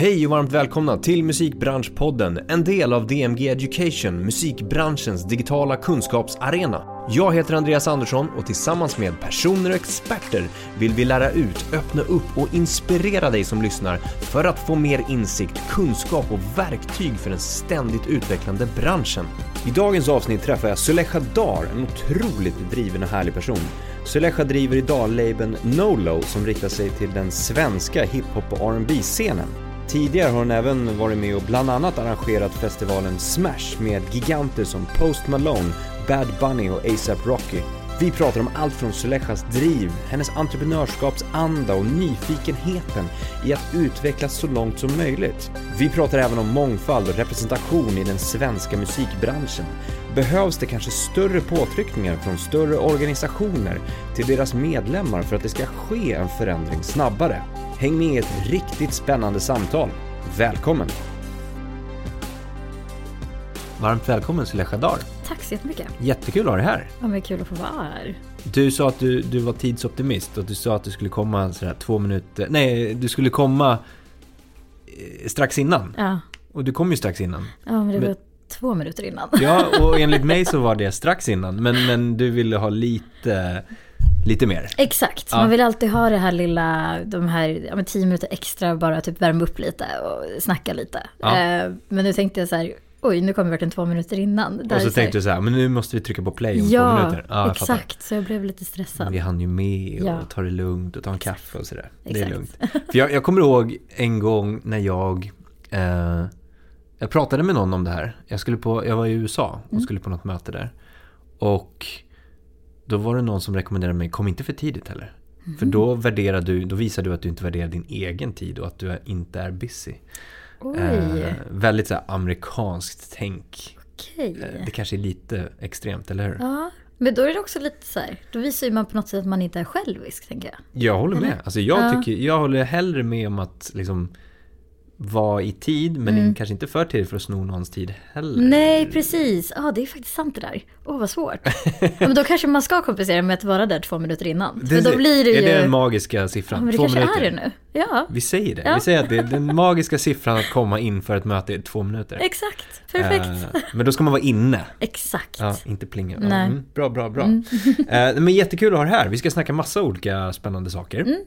Hej och varmt välkomna till Musikbranschpodden, en del av DMG Education, musikbranschens digitala kunskapsarena. Jag heter Andreas Andersson och tillsammans med personer och experter vill vi lära ut, öppna upp och inspirera dig som lyssnar för att få mer insikt, kunskap och verktyg för den ständigt utvecklande branschen. I dagens avsnitt träffar jag Suleja Dar, en otroligt driven och härlig person. Suleja driver idag labeln Nolo som riktar sig till den svenska hiphop och rb scenen Tidigare har hon även varit med och bland annat arrangerat festivalen Smash med giganter som Post Malone, Bad Bunny och ASAP Rocky. Vi pratar om allt från Sulejas driv, hennes entreprenörskapsanda och nyfikenheten i att utvecklas så långt som möjligt. Vi pratar även om mångfald och representation i den svenska musikbranschen. Behövs det kanske större påtryckningar från större organisationer till deras medlemmar för att det ska ske en förändring snabbare? Häng med i ett riktigt spännande samtal. Välkommen! Varmt välkommen Suleja Dar. Tack så jättemycket. Jättekul att ha dig här. Ja, men kul att få vara här. Du sa att du, du var tidsoptimist och du sa att du skulle komma sådär två minuter, nej du skulle komma eh, strax innan. Ja, Och du kom ju strax innan. ja men det Men- var två minuter innan. Ja, och enligt mig så var det strax innan, men, men du ville ha lite, lite mer. Exakt, Ja. man vill alltid ha det här lilla, de här ja, men tio minuter extra, bara typ värma upp lite och snacka lite. Ja. Eh, men nu tänkte jag så här, oj nu kommer vi verkligen två minuter innan. Där Och så är tänkte du så här, men nu måste vi trycka på play om ja, två minuter. jag fattar. exakt, så jag blev lite stressad. Vi hann ju med och Ja. ta det lugnt och ta en kaffe och sådär. Det är lugnt. För jag, jag kommer ihåg en gång när jag, eh, jag pratade med någon om det här. Jag, skulle på, jag var i USA och Mm. skulle på något möte där. Och då var det någon som rekommenderade mig, kom inte för tidigt heller. För Mm. då värderar du, då visar du att du inte värderar din egen tid och att du inte är busy. Eh, väldigt så amerikanskt tänk. okej. Eh, Det kanske är lite extremt, eller hur? Ja, men då är det också lite så här, då visar ju man på något sätt att man inte är självisk, tänker jag. Jag håller med. Eller? Alltså jag, Ja. tycker, jag håller hellre med om att liksom vara i tid men Mm. kanske inte för tidigt för att sno någons tid heller. Nej, precis. Ja, det är faktiskt sant det där. Åh, vad svårt. ja, men då kanske man ska kompensera med att vara där två minuter innan. För då blir det ju... Är det den magiska ja, siffran? men det två kanske minuter? är det nu. Ja, Vi säger det. Ja. Vi säger att det är den magiska siffran att komma in för ett möte är två minuter. exakt. Perfekt. Eh, men då ska man vara inne. exakt. Ja, inte plinga. Ja, Nej. mm, bra, bra, bra. Eh, men jättekul att ha det här. Vi ska snacka massa olika spännande saker. Mm.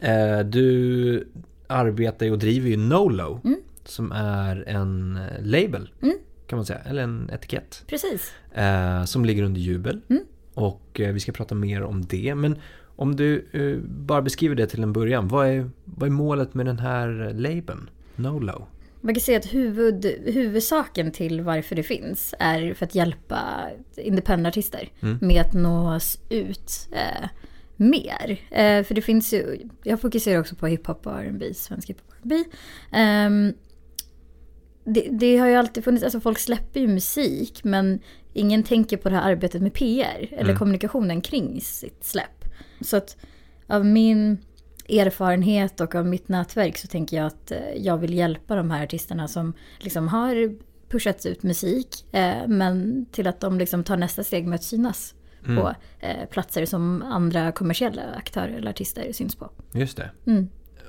Eh, du arbetar och driver ju Nolo. Mm. Som är en eh, label. Mm. Kan man säga. Eller en etikett. Precis. Eh, som ligger under jubel. Mm. Och eh, vi ska prata mer om det. Men om du eh, bara beskriver det till en början. Vad är, vad är målet med den här labeln? Nolo. Man kan säga att huvud, huvudsaken till varför det finns är för att hjälpa independentartister Mm. med att nås ut eh, mer. Eh, för det finns ju, jag fokuserar också på hiphop och R&B, svensk hiphop och R&B. Ehm, det, det har ju alltid funnits, alltså folk släpper ju musik men ingen tänker på det här arbetet med PR eller Mm. kommunikationen kring sitt släpp. Så att av min erfarenhet och av mitt nätverk så tänker jag att eh, jag vill hjälpa de här artisterna som liksom har pushat ut musik eh, men till att de liksom tar nästa steg med att synas Mm. på eh, platser som andra kommersiella aktörer eller artister syns på. Just det. Mm.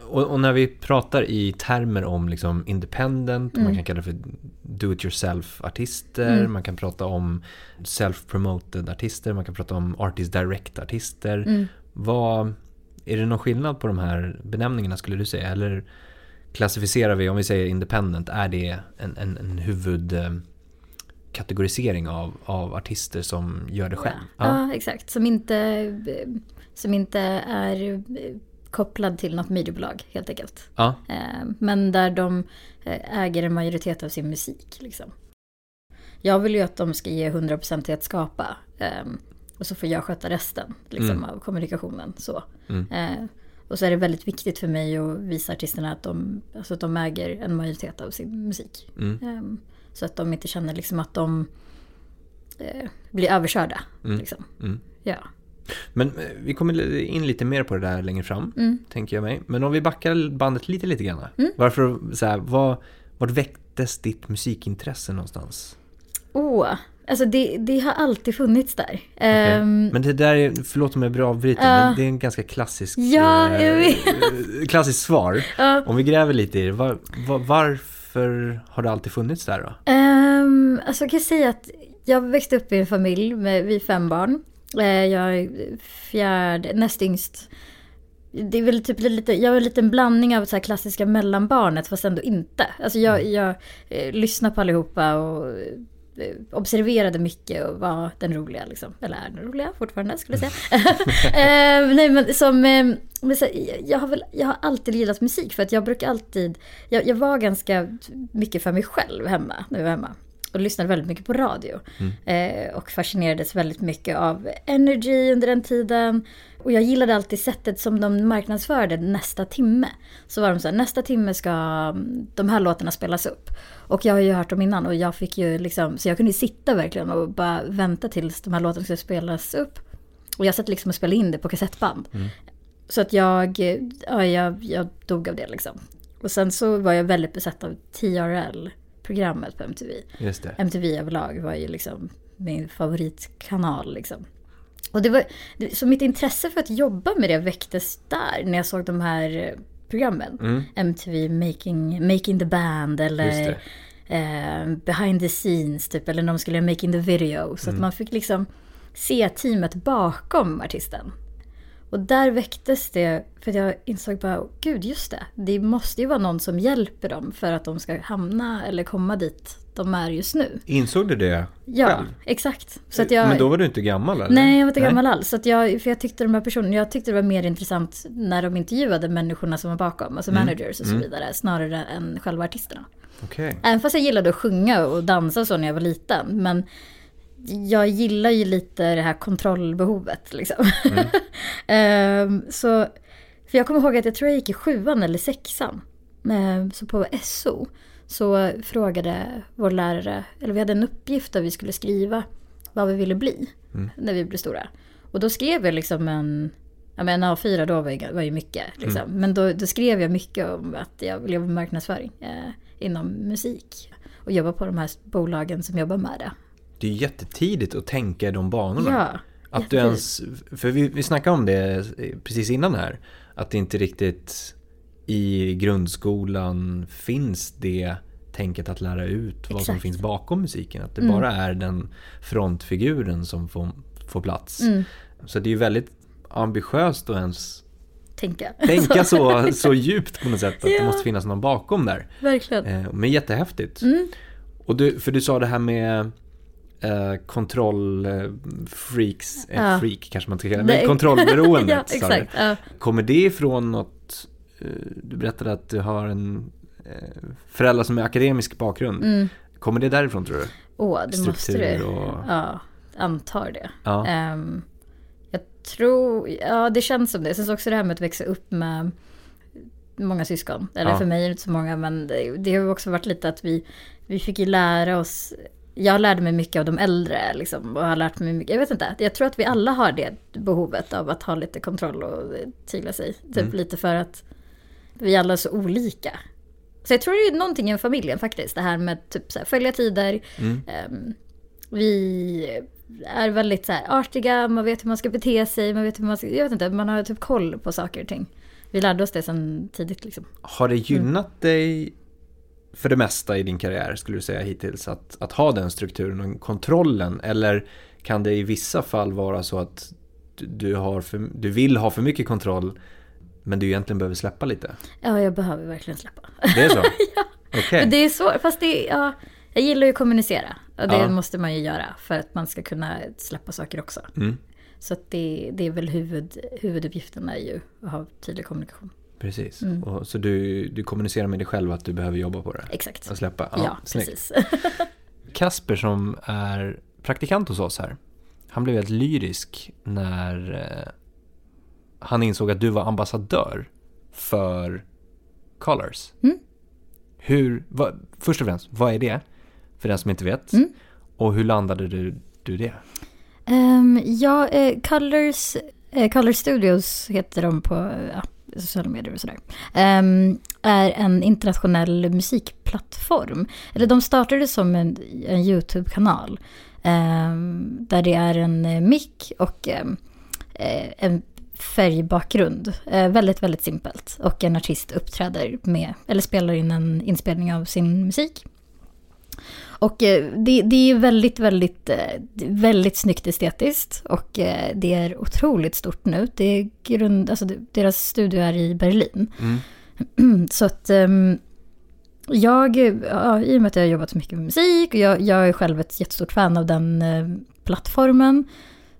Och, och när vi pratar i termer om liksom independent, och man Mm. kan kalla det för do it yourself-artister, Mm. man kan prata om self-promoted artister, man kan prata om artist direct-artister. Mm. Vad, är det någon skillnad på de här benämningarna skulle du säga? Eller klassificerar vi, om vi säger independent, är det en, en, en huvudkategorisering av, av artister som gör det själv? Ja. exakt. Som inte, som inte är kopplad till något mediebolag helt enkelt. ja. Eh, Men där de eh, äger en majoritet av sin musik. Liksom. Jag vill ju att de ska ge 100% till att skapa. eh, Och så får jag sköta resten liksom, Mm. av kommunikationen. Så. Mm. Eh, Och så är det väldigt viktigt för mig att visa artisterna att de, alltså att de äger en majoritet av sin musik. Mm. Så att de inte känner liksom att de eh, blir överkörda. Mm. Liksom. Mm. Ja. Men eh, vi kommer in lite mer på det där längre fram. Mm. tänker jag mig. Men om vi backar bandet lite, lite grann. Mm. Varför, så här, vad, vart väcktes ditt musikintresse någonstans? Oh, Alltså det, det har alltid funnits där. Okay. Ehm, men det där är, förlåt om jag blir avbruten, Ja. men det är en ganska klassisk, Ja, vet. klassiskt svar. ja. Om vi gräver lite i det, var, var, varför har det alltid funnits där då? Um, alltså jag kan säga att jag växte upp i en familj med vi fem barn. Eh, jag är fjärde, näst yngst. Det är väl typ lite, jag är lite en blandning av så här klassiska mellanbarnet fast ändå inte. Alltså jag, jag eh, lyssnar på allihopa och observerade mycket och var den roliga liksom. Eller är den roliga fortfarande skulle jag säga. eh, nej men som, eh, men så, jag, har väl, jag har alltid gillat musik för att jag brukar alltid, jag, jag var ganska mycket för mig själv hemma när vi var hemma. Och lyssnade väldigt mycket på radio. Eh, och fascinerades väldigt mycket av Energy under den tiden. Och jag gillade alltid sättet som de marknadsförde nästa timme. Så var de så här, nästa timme ska mm, de här låtarna spelas upp. Och jag har ju hört dem innan och jag fick ju liksom, så jag kunde ju sitta verkligen och bara vänta tills de här låtarna skulle spelas upp. Och jag satt liksom och spelade in det på kassettband. Så att jag, ja, jag, jag dog av det liksom. Och sen så var jag väldigt besatt av TRL-programmet på MTV. Just det. MTV överlag var ju liksom min favoritkanal liksom. Och det var, så mitt intresse för att jobba med det väcktes där när jag såg de här eh, programmen. Mm. MTV Making, Making the Band eller eh, Behind the Scenes typ. Eller när de skulle göra Making the Video. Så Mm. att man fick liksom se teamet bakom artisten. Och där väcktes det, för att jag insåg bara, gud just det, det måste ju vara någon som hjälper dem för att de ska hamna eller komma dit de är just nu. Insåg du det Ja, själv? exakt. Så att jag, Men då var du inte gammal eller? Nej, jag var inte gammal alls. Så att jag, för jag tyckte de här personerna, jag tyckte det var mer intressant när de intervjuade människorna som var bakom, alltså Mm. managers och så vidare, snarare än själva artisterna. Okej. Även fast jag gillade att sjunga och dansa så när jag var liten, men jag gillar ju lite det här kontrollbehovet liksom. Ehm, så, för jag kommer ihåg att jag tror jag gick i sjuan eller sexan. Så på SO så frågade vår lärare, eller vi hade en uppgift där vi skulle skriva vad vi ville bli när vi blev stora. Och då skrev jag liksom en, ja men en A4 då var ju, var ju mycket liksom. Men då, då skrev jag mycket om att jag ville jobba med marknadsföring eh, inom musik. Och jobba på de här bolagen som jobbar med det. Det är jättetidigt att tänka i de banorna. Ja, Att du jättetidigt. ens, för vi, vi snackade om det precis innan här, att det inte riktigt i grundskolan finns det tänket att lära ut vad som Exakt. finns bakom musiken. Att det Mm. bara är den frontfiguren som får, får plats. Mm. Så det är ju väldigt ambitiöst att ens tänka. tänka så, så djupt på något sätt. Att det Ja. måste finnas någon bakom där. Verkligen. Eh, men jättehäftigt. Mm. Och du, för du sa det här med eh, kontrollfreaks, eh, Ja. freak kanske man ska kalla det, men kontrollberoendet. ja, exakt. Ja. Kommer det ifrån något, eh, du berättade att du har en eh, föräldrar som är akademisk bakgrund. Mm. Kommer det därifrån tror du? Åh, det måste Struktur det. och- Ja, antar det. Ja. Ehm, jag tror, ja det känns som det. Sen så också det här med att växa upp med många syskon. Eller Ja. för mig är det inte så många, men det, det har också varit lite att vi, vi fick ju lära oss jag lärde mig mycket av de äldre liksom, och har lärt mig mycket. Jag vet inte, jag tror att vi alla har det behovet av att ha lite kontroll och tygla sig. Typ Mm. lite för att vi alla är så olika. Så jag tror det är någonting i familjen faktiskt. Det här med typ så här, följa tider. Mm. Ehm, vi är väldigt så här, artiga, man vet hur man ska bete sig, man vet hur man ska, jag vet inte, man har typ koll på saker och ting. Vi lärde oss det sedan tidigt liksom. Har det gynnat dig för det mesta i din karriär skulle du säga hittills att, att ha den strukturen och kontrollen? Eller kan det i vissa fall vara så att du, har för, du vill ha för mycket kontroll men du egentligen behöver släppa lite? Ja, jag behöver verkligen släppa. Det är så? Okej. Men det är svårt, fast det är, ja, jag gillar ju att kommunicera. Och det Ja. måste man ju göra för att man ska kunna släppa saker också. Mm, Så det, det är väl huvud, huvuduppgiften är ju att ha tydlig kommunikation. precis. Mm. Och, så du, du kommunicerar med dig själv att du behöver jobba på det? Exakt. Och släppa? Ja, snyggt. precis. Kasper som är praktikant hos oss här. Han blev helt lyrisk när eh, han insåg att du var ambassadör för Colors. Mm. Hur, vad, först och främst, vad är det? För den som inte vet. Mm. Och hur landade du, du det? Um, ja, eh, Colors, eh, Color Studios heter de på eh, ja, sociala medier och sådär. Ehm, är en internationell musikplattform. Eller de startade som en, en YouTube-kanal. Ehm, där det är en eh, mick och eh, en färgbakgrund. Eh, väldigt, väldigt simpelt. Och en artist uppträder med, eller spelar in en inspelning av sin musik. Och eh, det, det är väldigt, väldigt, eh, väldigt snyggt estetiskt. Och eh, det är otroligt stort nu. Det är grund, alltså deras studio är i Berlin. Mm. Så att ehm, jag, ja, i och med att jag har jobbat så mycket med musik och jag, jag är själv ett jättestort fan av den eh, plattformen.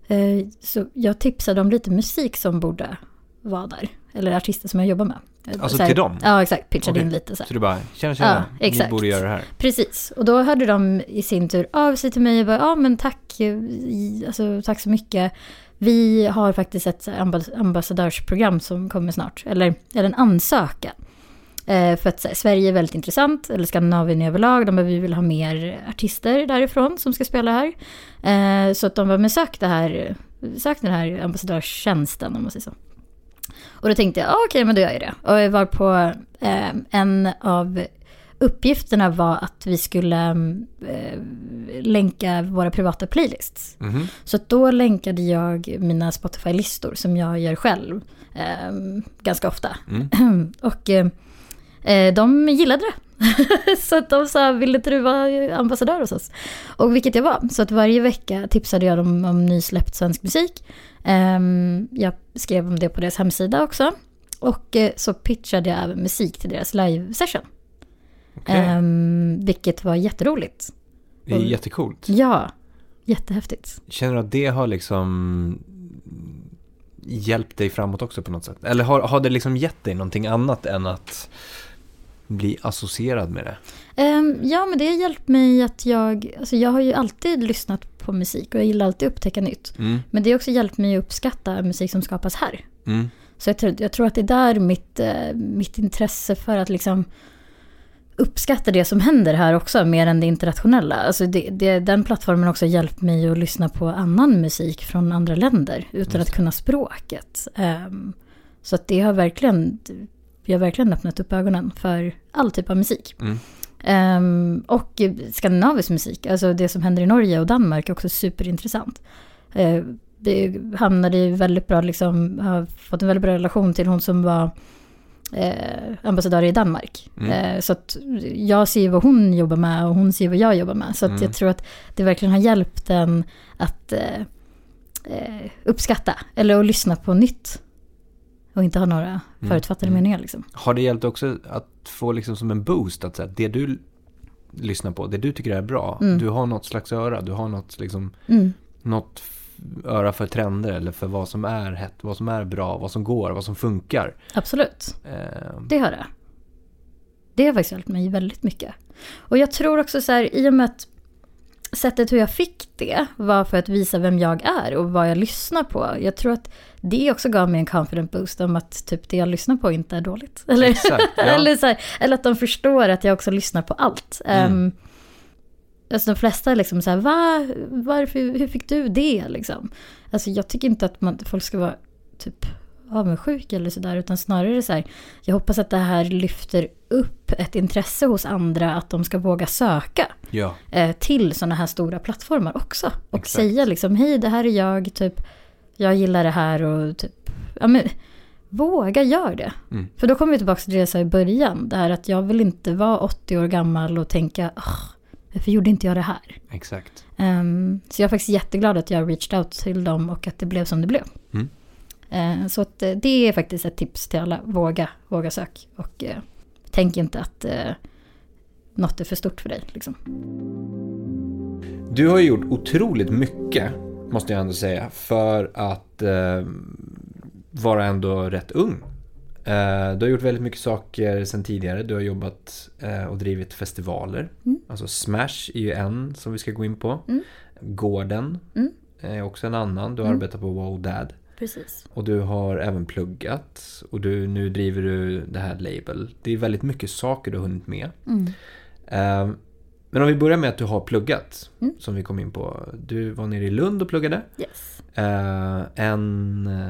Eh, så jag tipsade om lite musik som borde vara där. Eller artister som jag jobbar med. Alltså Så här- till dem? Ja, exakt. Pitchade Okej. in lite så här. Så du bara, tjena tjena, Ja, exakt. ni borde göra det här. Precis, och då hörde de i sin tur av sig till mig och bara, ja men tack, eh, alltså, tack så mycket. Vi har faktiskt ett ambassadörsprogram som kommer snart, eller, eller en ansökan. Eh, för att här, Sverige är väldigt intressant, eller Skandinavien överlag, de vi vill ha mer artister därifrån som ska spela här. Eh, så att de var men sök det här, sök den här ambassadörstjänsten om man säger så. Och då tänkte jag, ah, okej men då gör jag det. Och jag var på eh, en av uppgifterna var att vi skulle eh, länka våra privata playlists. Mhm. Så då länkade jag mina Spotify-listor som jag gör själv eh, ganska ofta. Mm. Och eh, de gillade det. så att de sa, vill inte du vara ambassadör hos oss? Och vilket jag var. Så att varje vecka tipsade jag dem om nysläppt svensk musik. Ehm, jag skrev om det på deras hemsida också. Och eh, så pitchade jag även musik till deras live-session. Okej. Ehm, vilket var jätteroligt. Det är jättecoolt. Ja, jättehäftigt. Känner du att det har liksom hjälpt dig framåt också på något sätt? Eller har, har det liksom gett dig någonting annat än att bli associerad med det? Ehm, ja, men det har hjälpt mig att jag... Alltså jag har ju alltid lyssnat på musik och jag gillar alltid att upptäcka nytt. Mm. Men det har också hjälpt mig att uppskatta musik som skapas här. Mm. Så jag tror, jag tror att det är där mitt, eh, mitt intresse för att liksom uppskatta det som händer här också, mer än det internationella. Alltså det, det, den plattformen har också hjälpt mig att lyssna på annan musik från andra länder utan att kunna språket. Ehm, så att det har verkligen, vi har verkligen öppnat upp ögonen för all typ av musik. Mm. Ehm, och skandinavisk musik, alltså det som händer i Norge och Danmark är också superintressant. Uh, det hamnade i väldigt bra, liksom, har fått en väldigt bra relation till hon som var eh, ambassadör i Danmark. Mm. Eh, så att jag ser vad hon jobbar med och hon ser vad jag jobbar med. Så att Mm. jag tror att det verkligen har hjälpt en att eh, eh, uppskatta eller att lyssna på nytt. Och inte ha några förutfattade Mm. meningar liksom. Har det hjälpt också att få liksom som en boost att säga, det du lyssnar på, det du tycker är bra, Mm. du har något slags öra, du har något liksom, Mm. något öra för trender eller för vad som är hett, vad som är bra, vad som går, vad som funkar. Absolut. Eh, Det har det. Det har faktiskt hjälpt mig väldigt mycket. Och jag tror också så här, i och med att sättet hur jag fick det var för att visa vem jag är och vad jag lyssnar på. Jag tror att det också gav mig en confident boost om att typ det jag lyssnar på inte är dåligt. Eller, Exakt, ja. eller, här, eller att de förstår att jag också lyssnar på allt. Mm. Um, alltså de flesta är liksom så här, Va? Varför, hur fick du det liksom? Alltså jag tycker inte att man, folk ska vara typ avundsjuk eller sådär, utan snarare så här, jag hoppas att det här lyfter upp ett intresse hos andra att de ska våga söka ja, eh, till sådana här stora plattformar också. Och Exakt. säga liksom, hej det här är jag, typ, jag gillar det här och typ, ja men våga gör det. Mm. För då kommer vi tillbaka till det jag sa i början, det här att jag vill inte vara 80 år gammal och tänka, "Åh, varför gjorde inte jag det här? exakt. Ehm, så jag är faktiskt jätteglad att jag reached out till dem och att det blev som det blev. Mm. Eh, så att, eh, det är faktiskt ett tips till alla. Våga, våga sök. Och eh, tänk inte att eh, något är för stort för dig. Liksom. Du har gjort otroligt mycket, måste jag ändå säga, för att eh, vara ändå rätt ung. Eh, du har gjort väldigt mycket saker sedan tidigare. Du har jobbat eh, och drivit festivaler. Mm. Alltså Smash är ju en som vi ska gå in på. Mm. Gården Mm. är också en annan. Du har Mm. arbetat på Wow Dad. Precis. Och du har även pluggat. Och du, nu driver du det här label. Det är väldigt mycket saker du har hunnit med. Mm. Eh, men om vi börjar med att du har pluggat, Mm. som vi kom in på. Du var nere i Lund och pluggade. Yes. Eh, en, eh,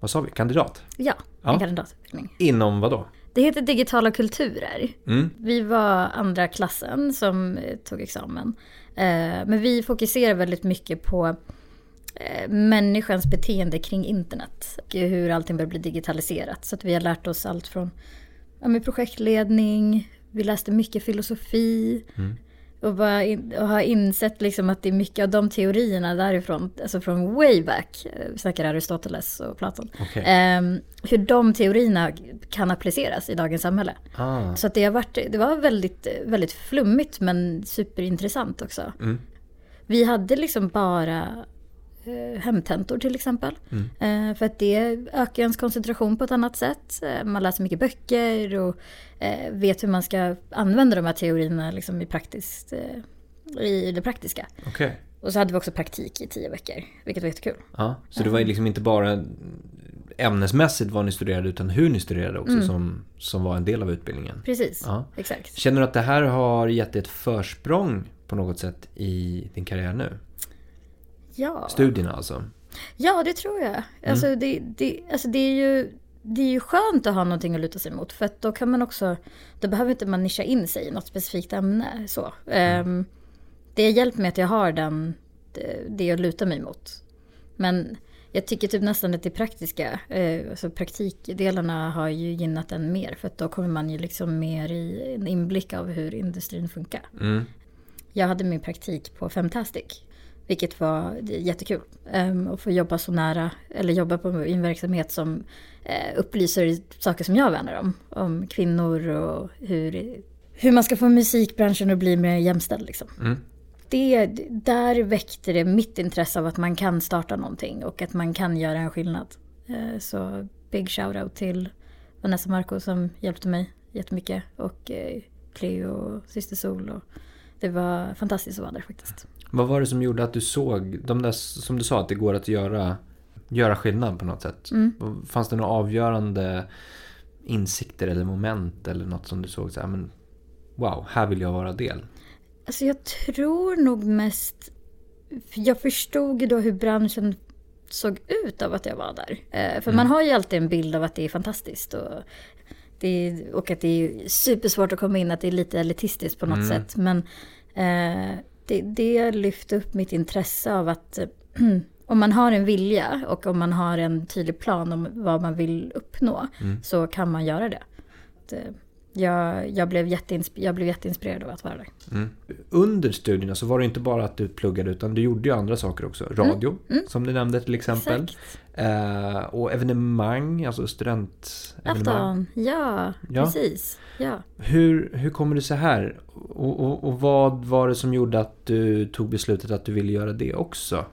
vad sa vi, kandidat? Ja, Ja. en kandidatutbildning. Inom vad då? Det heter digitala kulturer. Mm. Vi var andra klassen som eh, tog examen. Eh, men vi fokuserar väldigt mycket på människans beteende kring internet. Och hur allting börjar bli digitaliserat. Så att vi har lärt oss allt från ja, med projektledning, vi läste mycket filosofi. Och, bara in, och har insett liksom att det är mycket av de teorierna därifrån, alltså från way back, eh, snackar Aristoteles och Platon. Okej. Ehm, hur de teorierna kan appliceras i dagens samhälle. Ah. Så att det, har varit, det var väldigt, väldigt flummigt men superintressant också. Mm. Vi hade liksom bara eh, hemtentor till exempel. Mm. Eh, för att det ökar ens koncentration på ett annat sätt. Eh, man läser mycket böcker och eh, vet hur man ska använda de här teorierna liksom i, praktiskt, eh, i det praktiska. Okej. Och så hade vi också praktik i tio veckor, vilket var jättekul. Ja, så det var liksom inte bara ämnesmässigt vad ni studerade utan hur ni studerade också som, som var en del av utbildningen. Precis, Ja. exakt. Känner du att det här har gett dig ett försprång på något sätt i din karriär nu? Ja. Studierna alltså? Ja, det tror jag. Alltså, det, det, alltså det, är ju, det är ju skönt att ha någonting att luta sig mot. För att då kan man också, då behöver inte man nischa in sig i något specifikt ämne. Så. Ehm, det har hjälpt mig att jag har den, det, det jag lutar mig mot. Men jag tycker typ nästan att det praktiska, eh, alltså praktikdelarna har ju gynnat en mer. För att då kommer man ju liksom mer i en inblick av hur industrin funkar. Mm. Jag hade min praktik på Femtastic. Vilket var jättekul. Um, att få jobba så nära, eller jobba på en verksamhet som eh, upplyser saker som jag värnar om. Om kvinnor och hur, hur man ska få musikbranschen att bli mer jämställd. Liksom. Mm. Det, där väckte det mitt intresse av att man kan starta någonting och att man kan göra en skillnad. Eh, så big shout-out till Vanessa Marco som hjälpte mig jättemycket. Och eh, Cleo och Syster Sol. Och det var fantastiskt att vara där faktiskt. Vad var det som gjorde att du såg, de där som du sa, att det går att göra, göra skillnad på något sätt? Fanns det några avgörande insikter eller moment eller något som du såg så här, men wow, här vill jag vara del? Alltså jag tror nog mest... Jag förstod ju då hur branschen såg ut av att jag var där. Eh, för man har ju alltid en bild av att det är fantastiskt. Och, det är, och att det är supersvårt att komma in, att det är lite elitistiskt på något sätt. Men eh, det, det lyfte upp mitt intresse av att eh, om man har en vilja och om man har en tydlig plan om vad man vill uppnå så kan man göra det. Eh, jag, jag, blev jag blev jätteinspirerad av att vara där. Mm. Under studierna så var det inte bara att du pluggade utan du gjorde ju andra saker också. Radio, som du nämnde till exempel. Mm. Exakt. Eh, och evenemang, alltså studentevenemang. Afton, ja, Ja. precis. Ja. Hur, hur kommer det sig här? Och, och, och vad var det som gjorde att du tog beslutet att du ville göra det också?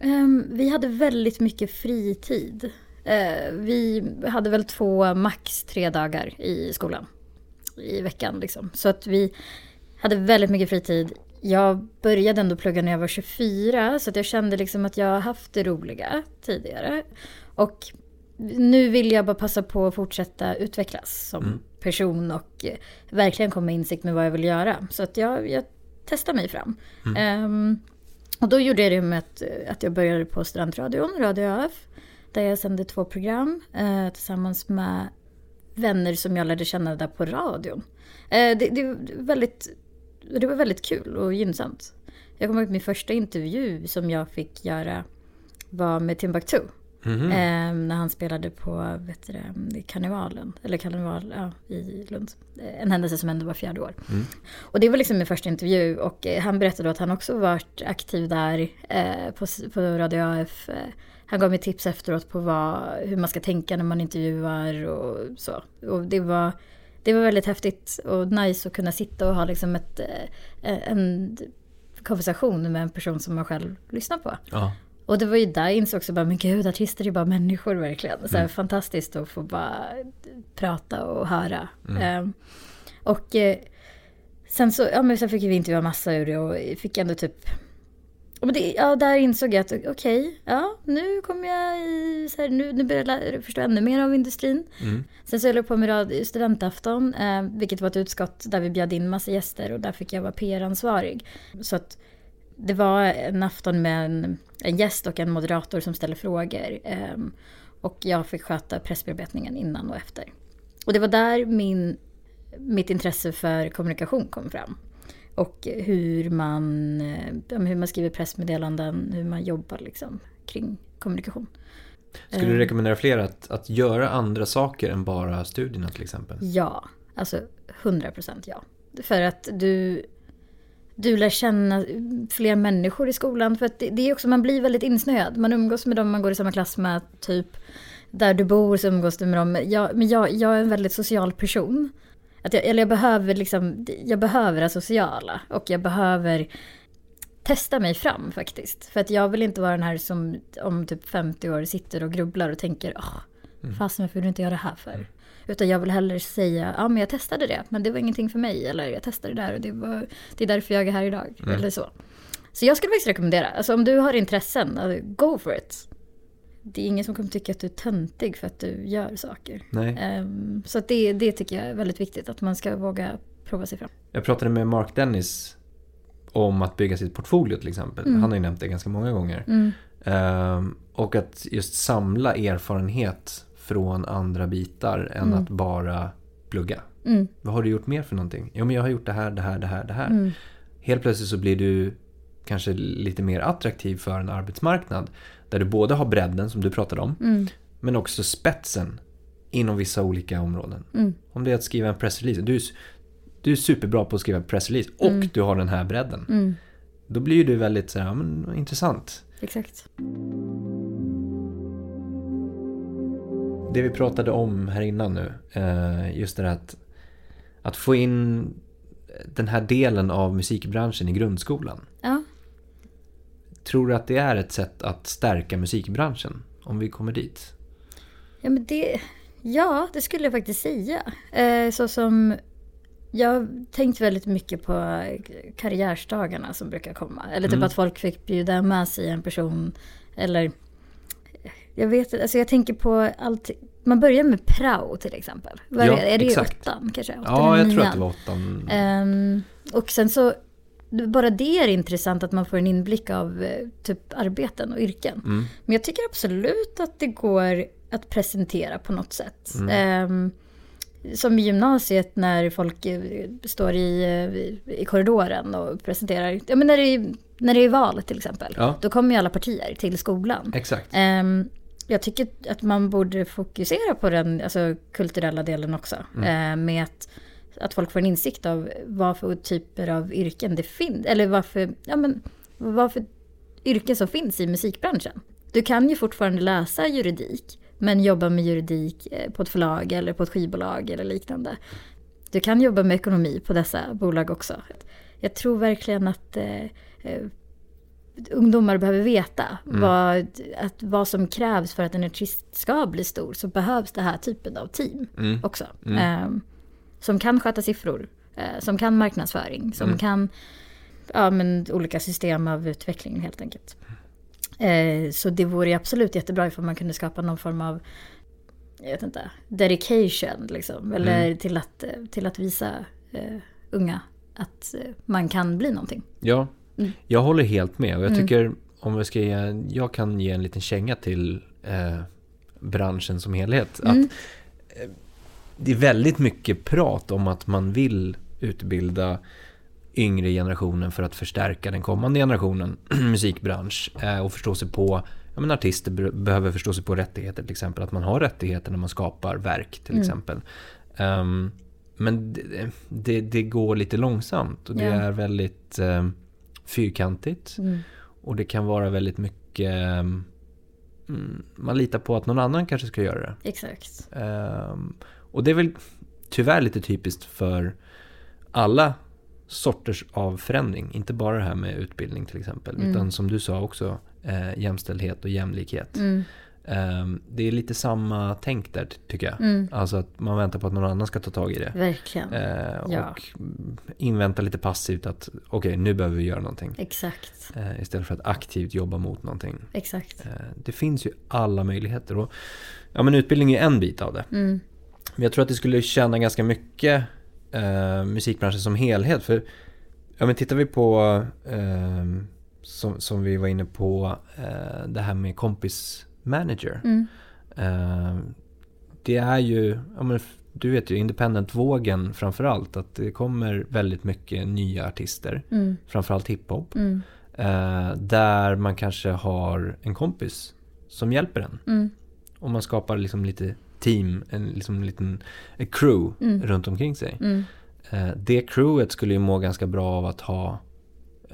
Ehm, vi hade väldigt mycket fritid. Eh, vi hade väl två, max tre dagar i skolan. I veckan liksom. Så att vi hade väldigt mycket fritid. Jag började ändå plugga när jag var 24 så att jag kände liksom att jag har haft det roliga tidigare. Och nu vill jag bara passa på att fortsätta utvecklas som person och verkligen komma insikt med vad jag vill göra. Så att jag, jag testar mig fram. Ehm, och då gjorde jag det med att, att jag började på studentradion, Radio AF. Där jag sände två program eh, tillsammans med vänner som jag lärde känna där på radion. Eh, det, det, var väldigt, det var väldigt kul och gynnsamt. Jag kommer ihåg min första intervju som jag fick göra var med Timbuktu. Mhm. Eh, när han spelade på vet du, karnevalen, eller karneval ja, i Lund. Eh, En händelse som hände var fjärde år. Och det var liksom min första intervju och eh, han berättade att han också varit aktiv där eh, på, på Radio AF. Eh, han gav mig tips efteråt på vad, hur man ska tänka när man intervjuar och så. Och det var, det var väldigt häftigt och nice att kunna sitta och ha liksom ett, eh, en konversation med en person som man själv lyssnar på. Ja. Och det var ju där jag insåg också bara, men gud, artister är bara människor verkligen. Så här, Fantastiskt att få bara prata och höra. Ehm, och eh, sen så, ja men sen fick vi intervjua massa ur det och fick ändå typ Men det, ja, där insåg jag att okej, ja, nu kommer jag i, så här, nu, nu börjar jag förstå ännu mer av industrin. Sen så höll jag på med studentafton, eh, vilket var ett utskott där vi bjöd in massa gäster och där fick jag vara PR-ansvarig. Så att det var en afton med en, en gäst och en moderator som ställde frågor. ehm, och jag fick sköta pressbearbetningen innan och efter. Och det var där min, mitt intresse för kommunikation kom fram. Och hur man, eh, hur man skriver pressmeddelanden, hur man jobbar liksom kring kommunikation. Skulle du Eh. rekommendera fler att, att göra andra saker än bara studierna till exempel? Ja, alltså 100% ja. För att du, du lär känna fler människor i skolan. För att det, det är också, man blir väldigt insnöad. Man umgås med dem man går i samma klass med, typ. Där du bor så umgås du med dem. Jag, men jag, jag är en väldigt social person. Att jag, eller jag behöver liksom, jag behöver det sociala. Och jag behöver testa mig fram faktiskt. För att jag vill inte vara den här som om typ 50 år sitter och grubblar och tänker, åh, fasen varför du inte göra det här för? Utan jag vill hellre säga, ja men jag testade det, men det var ingenting för mig. Eller jag testade det där och det, var, det är därför jag är här idag. Eller så. Så jag skulle faktiskt rekommendera, alltså om du har intressen, alltså, go for it. Det är ingen som kommer tycka att du är töntig för att du gör saker. Nej. Ehm, så att det, det tycker jag är väldigt viktigt, att man ska våga prova sig fram. Jag pratade med Mark Dennis om att bygga sitt portfolio till exempel. Mm. Han har ju nämnt det ganska många gånger. Mm. Ehm, och att just samla erfarenhet från andra bitar än Mm. att bara plugga. Mm. Vad har du gjort mer för någonting? Jo men jag har gjort det här, det här, det här, det här. Mm. Helt plötsligt så blir du kanske lite mer attraktiv för en arbetsmarknad. Där du både har bredden som du pratade om. Mm. Men också spetsen inom vissa olika områden. Mm. Om det är att skriva en pressrelease. Du är, du är superbra på att skriva en pressrelease och Mm. du har den här bredden. Mm. Då blir du väldigt så här, men, intressant. Exakt. Det vi pratade om här innan nu, eh, just det där att, att få in den här delen av musikbranschen i grundskolan. Ja. Tror du att det är ett sätt att stärka musikbranschen? Om vi kommer dit? Ja, men det, ja, det skulle jag faktiskt säga. Eh, så som jag har tänkt väldigt mycket på karriärsdagarna som brukar komma. Eller typ Mm. att folk fick bjuda med sig en person. Eller jag vet inte, alltså jag tänker på allt. Man börjar med prao till exempel. Vad Ja, är, det? exakt. åttan kanske? Åttan Ja, jag tror att nian? det var åttan. Ehm, och sen så, bara det är intressant att man får en inblick av eh, typ arbeten och yrken. Mm. Men jag tycker absolut att det går att presentera på något sätt. Mm. Ehm, som i gymnasiet när folk eh, står i, eh, i korridoren och presenterar. Ja, men när, det är, när det är val till exempel. Ja. Då kommer ju alla partier till skolan. Exakt. Ehm, jag tycker att man borde fokusera på den alltså, kulturella delen också. Mm. Eh, med att, att folk får en insikt av vad för typer av yrken det finns. Eller varför, ja, men, vad för yrken som finns i musikbranschen. Du kan ju fortfarande läsa juridik. Men jobba med juridik eh, på ett förlag eller på ett skivbolag eller liknande. Du kan jobba med ekonomi på dessa bolag också. Jag tror verkligen att eh, eh, ungdomar behöver veta Mm. vad, att vad som krävs för att en artist ska bli stor. Så behövs det här typen av team Mm. också. Mm. Eh, som kan sköta siffror, eh, som kan marknadsföring, som Mm. kan ja, men, olika system av utveckling helt enkelt. Eh, så det vore absolut jättebra ifall man kunde skapa någon form av jag vet inte, dedication liksom. Eller Mm. till, att, till att visa eh, unga att man kan bli någonting. Ja, Mm. jag håller helt med. Och jag Mm. tycker om jag ska ge, jag kan ge en liten känga till eh, branschen som helhet. Mm. Att, eh, det är väldigt mycket prat om att man vill utbilda yngre generationen för att förstärka den kommande generationen musikbransch eh, och förstå sig på Ja, men artister be- behöver förstå sig på rättigheter till exempel. Att man har rättigheter när man skapar verk till Mm. exempel. Ehm, men det, det, det går lite långsamt och det Ja. är väldigt um, fyrkantigt. Mm. Och det kan vara väldigt mycket... mm, man litar på att någon annan kanske ska göra det. Exakt. Ehm, och det är väl tyvärr lite typiskt för alla sorters av förändring. Inte bara det här med utbildning till exempel. Mm. Utan som du sa också eh, jämställdhet och jämlikhet. Mm. Ehm, det är lite samma tänk där ty- tycker jag. Mm. Alltså att man väntar på att någon annan ska ta tag i det. Verkligen. Eh, Ja. Och invänta lite passivt att okej nu behöver vi göra någonting. Exakt. Eh, istället för att aktivt jobba mot någonting. Exakt. Eh, det finns ju alla möjligheter. Och, ja men utbildning är en bit av det. Mm. Men jag tror att det skulle tjäna ganska mycket eh, musikbranschen som helhet. För ja, men tittar vi på, eh, som, som vi var inne på, eh, det här med kompismanager. Mm. Eh, det är ju, ja, men, du vet ju independent-vågen framförallt, att det kommer väldigt mycket nya artister, Mm. framförallt hiphop, Mm. eh, där man kanske har en kompis som hjälper en. Mm. Och man skapar liksom lite team, en liksom liten en crew Mm. runt omkring sig. Mm. Eh, det crewet skulle ju må ganska bra av att ha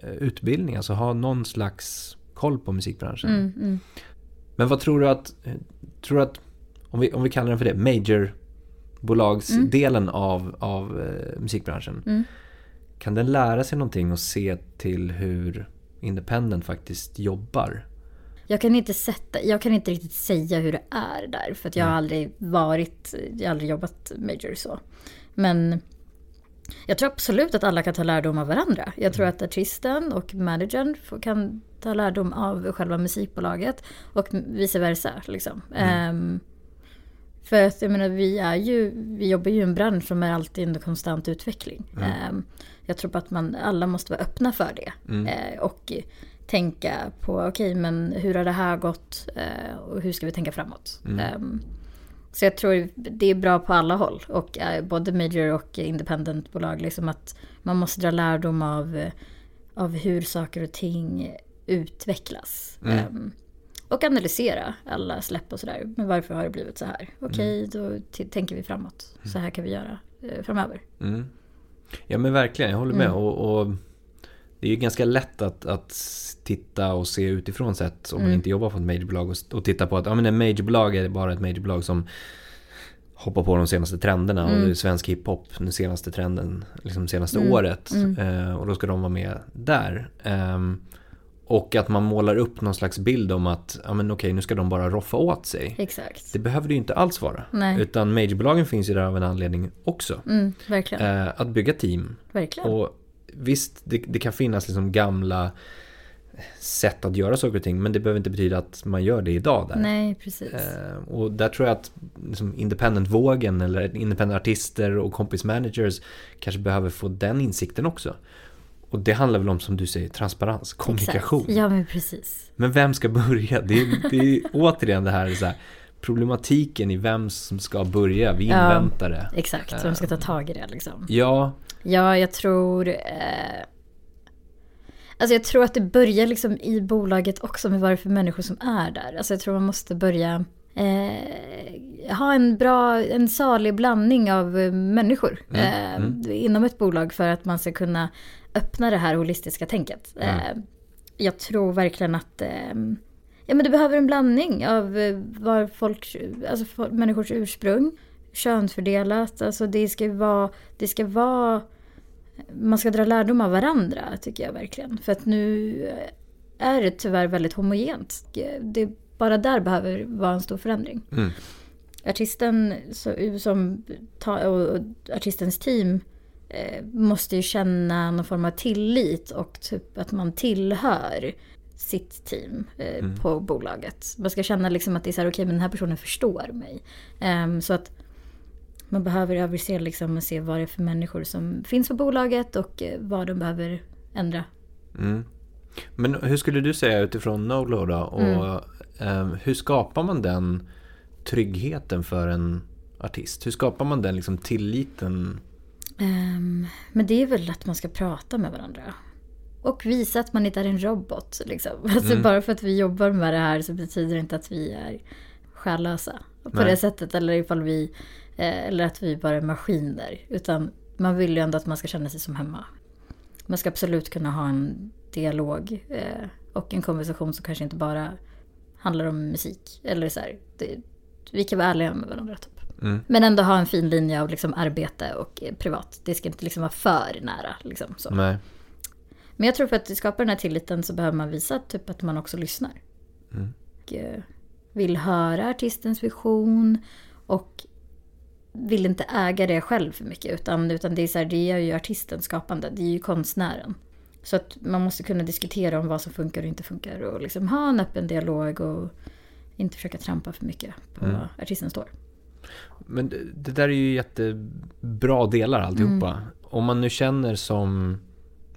eh, utbildning, alltså ha någon slags koll på musikbranschen. Mm. Mm. Men vad tror du att, eh, tror att om, vi, om vi kallar den för det, majorbolagsdelen av, av eh, musikbranschen. Mm. Kan den lära sig någonting och se till hur independent faktiskt jobbar? Jag kan inte sätta, jag kan inte riktigt säga hur det är där. För att jag har aldrig varit, jag har aldrig jobbat major så. Men jag tror absolut att alla kan ta lärdom av varandra. Jag tror att artisten och managern kan ta lärdom av själva musikbolaget. Och vice versa liksom. Ehm, för att jag menar, vi är ju, vi jobbar ju i en bransch som är alltid under konstant utveckling. Ehm, jag tror på att man, alla måste vara öppna för det. Eh, och tänka på, okej men hur har det här gått eh, och hur ska vi tänka framåt? Ehm, så jag tror det är bra på alla håll. Och eh, både major och independentbolag. Liksom att man måste dra lärdom av, av hur saker och ting utvecklas. Ehm, och analysera alla släpp och sådär. Men varför har det blivit så här? Okej, då t- tänker vi framåt. Så här kan vi göra eh, framöver. Mm. Ja men verkligen, jag håller med. Mm. Och, och det är ju ganska lätt att, att titta och se utifrån sett om man Mm. inte jobbar på ett majorbolag och, och titta på att ja, men ett majorbolag är bara ett majorbolag som hoppar på de senaste trenderna och Mm. det är svensk hiphop den senaste trenden, liksom senaste Mm. året. Mm. Eh, och då ska de vara med där. Ehm, och att man målar upp någon slags bild om att ja, men okej, nu ska de bara roffa åt sig. Exakt. Det behöver det ju inte alls vara. Nej. Utan majorbolagen finns ju där av en anledning också. Mm, verkligen. Eh, att bygga team. verkligen. Och visst, det, det kan finnas liksom gamla sätt att göra saker och ting. Men det behöver inte betyda att man gör det idag där. Nej, precis. Eh, och där tror jag att liksom independent-vågen eller independent artister och kompismanagers kanske behöver få den insikten också. Och det handlar väl om, som du säger, transparens, kommunikation. Exakt. Ja, men precis. Men vem ska börja? Det är, det är återigen det här, så här problematiken i vem som ska börja. Vi inväntar det. Exakt, vem ska ta tag i det liksom? Ja, Ja, jag tror... Eh, alltså jag tror att det börjar liksom i bolaget också med vad det är för människor som är där. Alltså jag tror man måste börja eh, ha en bra, en salig blandning av eh, människor eh, inom ett bolag för att man ska kunna öppna det här holistiska tänket. Eh, jag tror verkligen att eh, ja, men det behöver en blandning av eh, var folk, alltså människors ursprung, könsfördelat, alltså det ska vara, det ska vara man ska dra lärdom av varandra tycker jag verkligen. För att nu är det tyvärr väldigt homogent. Det, bara där behöver vara en stor förändring. Mm. Artisten så- som och artistens team eh, måste ju känna någon form av tillit och typ att man tillhör sitt team eh, på bolaget. Man ska känna liksom att det är så här, okej men den här personen förstår mig. Ehm, så att man behöver överse liksom och se vad det är för människor som finns på bolaget och eh, vad de behöver ändra. Mm. Men hur skulle du säga utifrån Nolo då? Och Mm. ehm, hur skapar man den tryggheten för en artist? Hur skapar man den liksom tilliten? Ehm, men det är väl att man ska prata med varandra. Och visa att man inte är en robot. Liksom. Alltså Bara för att vi jobbar med det här så betyder det inte att vi är själlösa. På Nej. det sättet. Eller, ifall vi, eh, eller att vi bara är maskiner. Utan man vill ju ändå att man ska känna sig som hemma. Man ska absolut kunna ha en dialog eh, och en konversation som kanske inte bara handlar om musik. Eller så här, det, vi kan vara ärliga med varandra. Typ. Mm. Men ändå ha en fin linje av liksom arbete och eh, privat. Det ska inte liksom vara för nära. Liksom, så. Nej. Men jag tror för att skapa den här tilliten så behöver man visa typ att man också lyssnar. Mm. Och eh, vill höra artistens vision och vill inte äga det själv för mycket. Utan, utan det, är så här, det är ju artisten skapande, det är ju konstnären. Så att man måste kunna diskutera om vad som funkar och inte funkar och liksom ha en öppen dialog och inte försöka trampa för mycket på Mm. var artisten står. Men det, det där är ju jättebra delar alltihopa. Mm. Om man nu känner som,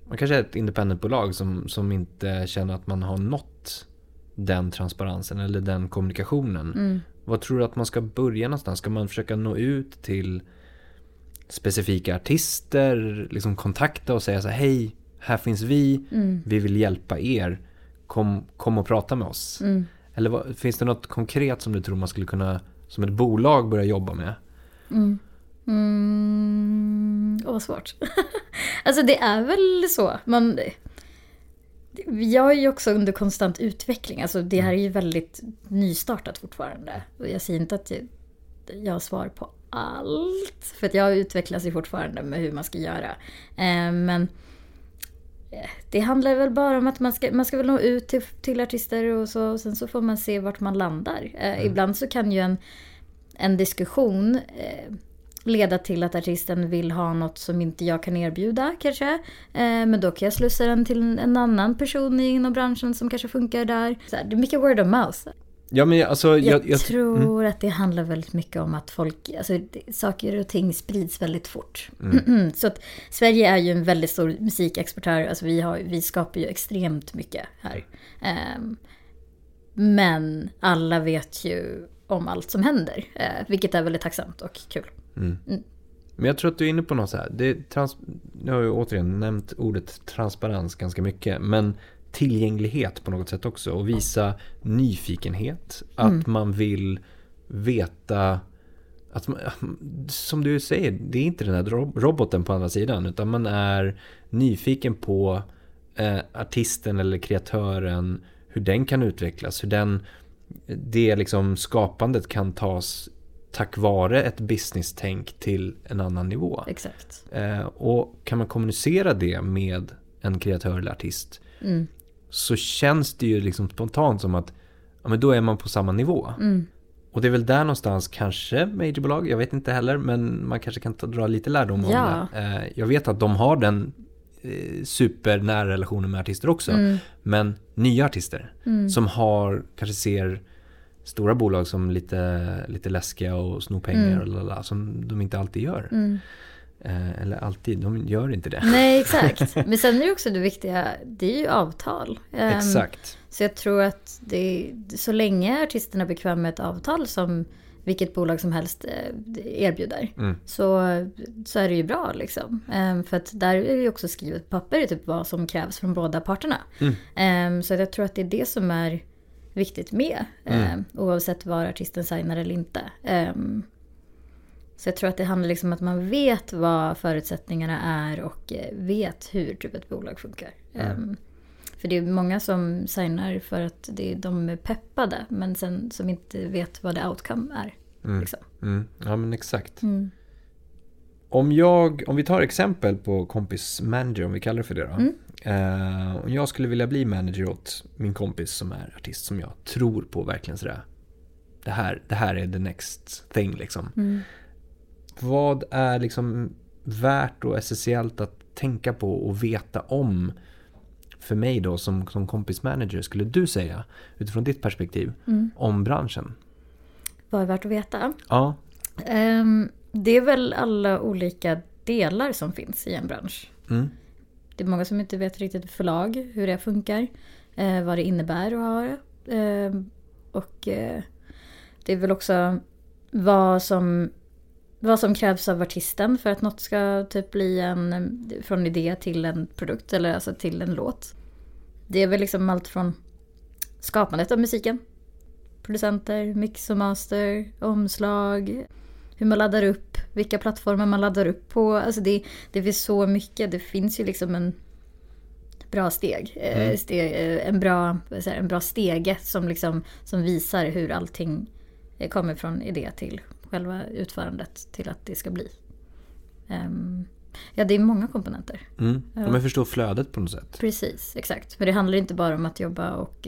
man kanske är ett independentbolag som, som inte känner att man har nått den transparensen eller den kommunikationen. Mm. Vad tror du att man ska börja någonstans? Ska man försöka nå ut till specifika artister liksom kontakta och säga så här, hej, här finns vi, Mm. vi vill hjälpa er, kom, kom och prata med oss. Mm. Eller vad, finns det något konkret som du tror man skulle kunna, som ett bolag börja jobba med? Mm. Mm. Åh, vad svårt. alltså det är väl så. Man, jag är ju också under konstant utveckling. Alltså det här är ju väldigt nystartat fortfarande. Jag säger inte att jag, jag har svar på allt. För att jag utvecklas ju fortfarande med hur man ska göra. Eh, men eh, det handlar väl bara om att man ska, man ska väl nå ut till, till artister och så. Och sen så får man se vart man landar. Eh, Ibland så kan ju en, en diskussion eh, leda till att artisten vill ha något som inte jag kan erbjuda kanske. Eh, men då kan jag slussa den till en, annan person inom branschen som kanske funkar där. Så här, det är mycket word of mouth. Ja men alltså, Jag, jag, jag, tror att det handlar väldigt mycket om att folk, alltså saker och ting sprids väldigt fort. Så att Sverige är ju en väldigt stor musikexportör, alltså vi, har, vi skapar ju extremt mycket här. Ehm, men alla vet ju om allt som händer, eh, vilket är väldigt tacksamt och kul. Men jag tror att du är inne på något så här. Det trans, nu har jag återigen nämnt ordet transparens ganska mycket. Men tillgänglighet på något sätt också. Och visa nyfikenhet. Att man vill veta. Att man, som du säger, det är inte den här ro- roboten på andra sidan. Utan man är nyfiken på eh, artisten eller kreatören. Hur den kan utvecklas. Hur den, det liksom skapandet kan tas tack vare ett business-tänk till en annan nivå. Exakt. Eh, och kan man kommunicera det med en kreatör eller artist Mm. så känns det ju liksom spontant som att ja, men då är man på samma nivå. Mm. Och det är väl där någonstans kanske majorbolag, jag vet inte heller, men man kanske kan ta, dra lite lärdom om Ja. det. Eh, jag vet att de har den eh, supernära relationen med artister också. Mm. Men nya artister som har, kanske ser stora bolag som lite, lite läskiga och snor pengar och lalala, som de inte alltid gör. Mm. Eh, eller alltid, de gör inte det. Nej, exakt. Men sen är det också det viktiga, det är ju avtal. Ehm, Exakt. Så jag tror att det, så länge artisterna är bekväma med ett avtal som vilket bolag som helst eh, erbjuder. Mm. Så, så är det ju bra liksom. Ehm, för att där är det ju också skrivet på papper typ vad som krävs från båda parterna. Mm. Ehm, så jag tror att det är det som är viktigt med. ehm, Oavsett var artisten signar eller inte. Ehm, så jag tror att det handlar liksom om att man vet vad förutsättningarna är och eh, vet hur typ ett bolag funkar. Ehm, för det är många som signar för att det, de är peppade men sen som inte vet vad det outcome är. Liksom. Mm. Ja men exakt. Mm. Om jag, om vi tar exempel på kompis manager, om vi kallar det för det då. Eh, om jag skulle vilja bli manager åt min kompis som är artist som jag tror på verkligen sådär. Det här, det här är the next thing liksom. Mm. Vad är liksom värt och essentiellt att tänka på och veta om för mig då som, som kompis manager skulle du säga utifrån ditt perspektiv Mm. om branschen? Vad är värt att veta? Ja, Ehm, det är väl alla olika delar som finns i en bransch. mm. Det är många som inte vet riktigt förlag, hur det funkar, eh, vad det innebär att ha det. Eh, och eh, det är väl också vad som, vad som krävs av artisten för att något ska typ bli en, från idé till en produkt eller alltså till en låt. Det är väl liksom allt från skapandet av musiken, producenter, mix och master, omslag, hur man laddar upp, vilka plattformar man laddar upp på. Alltså det, det finns så mycket. Det finns ju liksom en bra steg. eh, steg eh, en, bra, en bra stege som, liksom, som visar hur allting eh, kommer från idé till själva utförandet till att det ska bli. Ehm, ja, det är många komponenter. Mm. Ja. men jag förstår flödet på något sätt. Precis, exakt. Men det handlar inte bara om att jobba och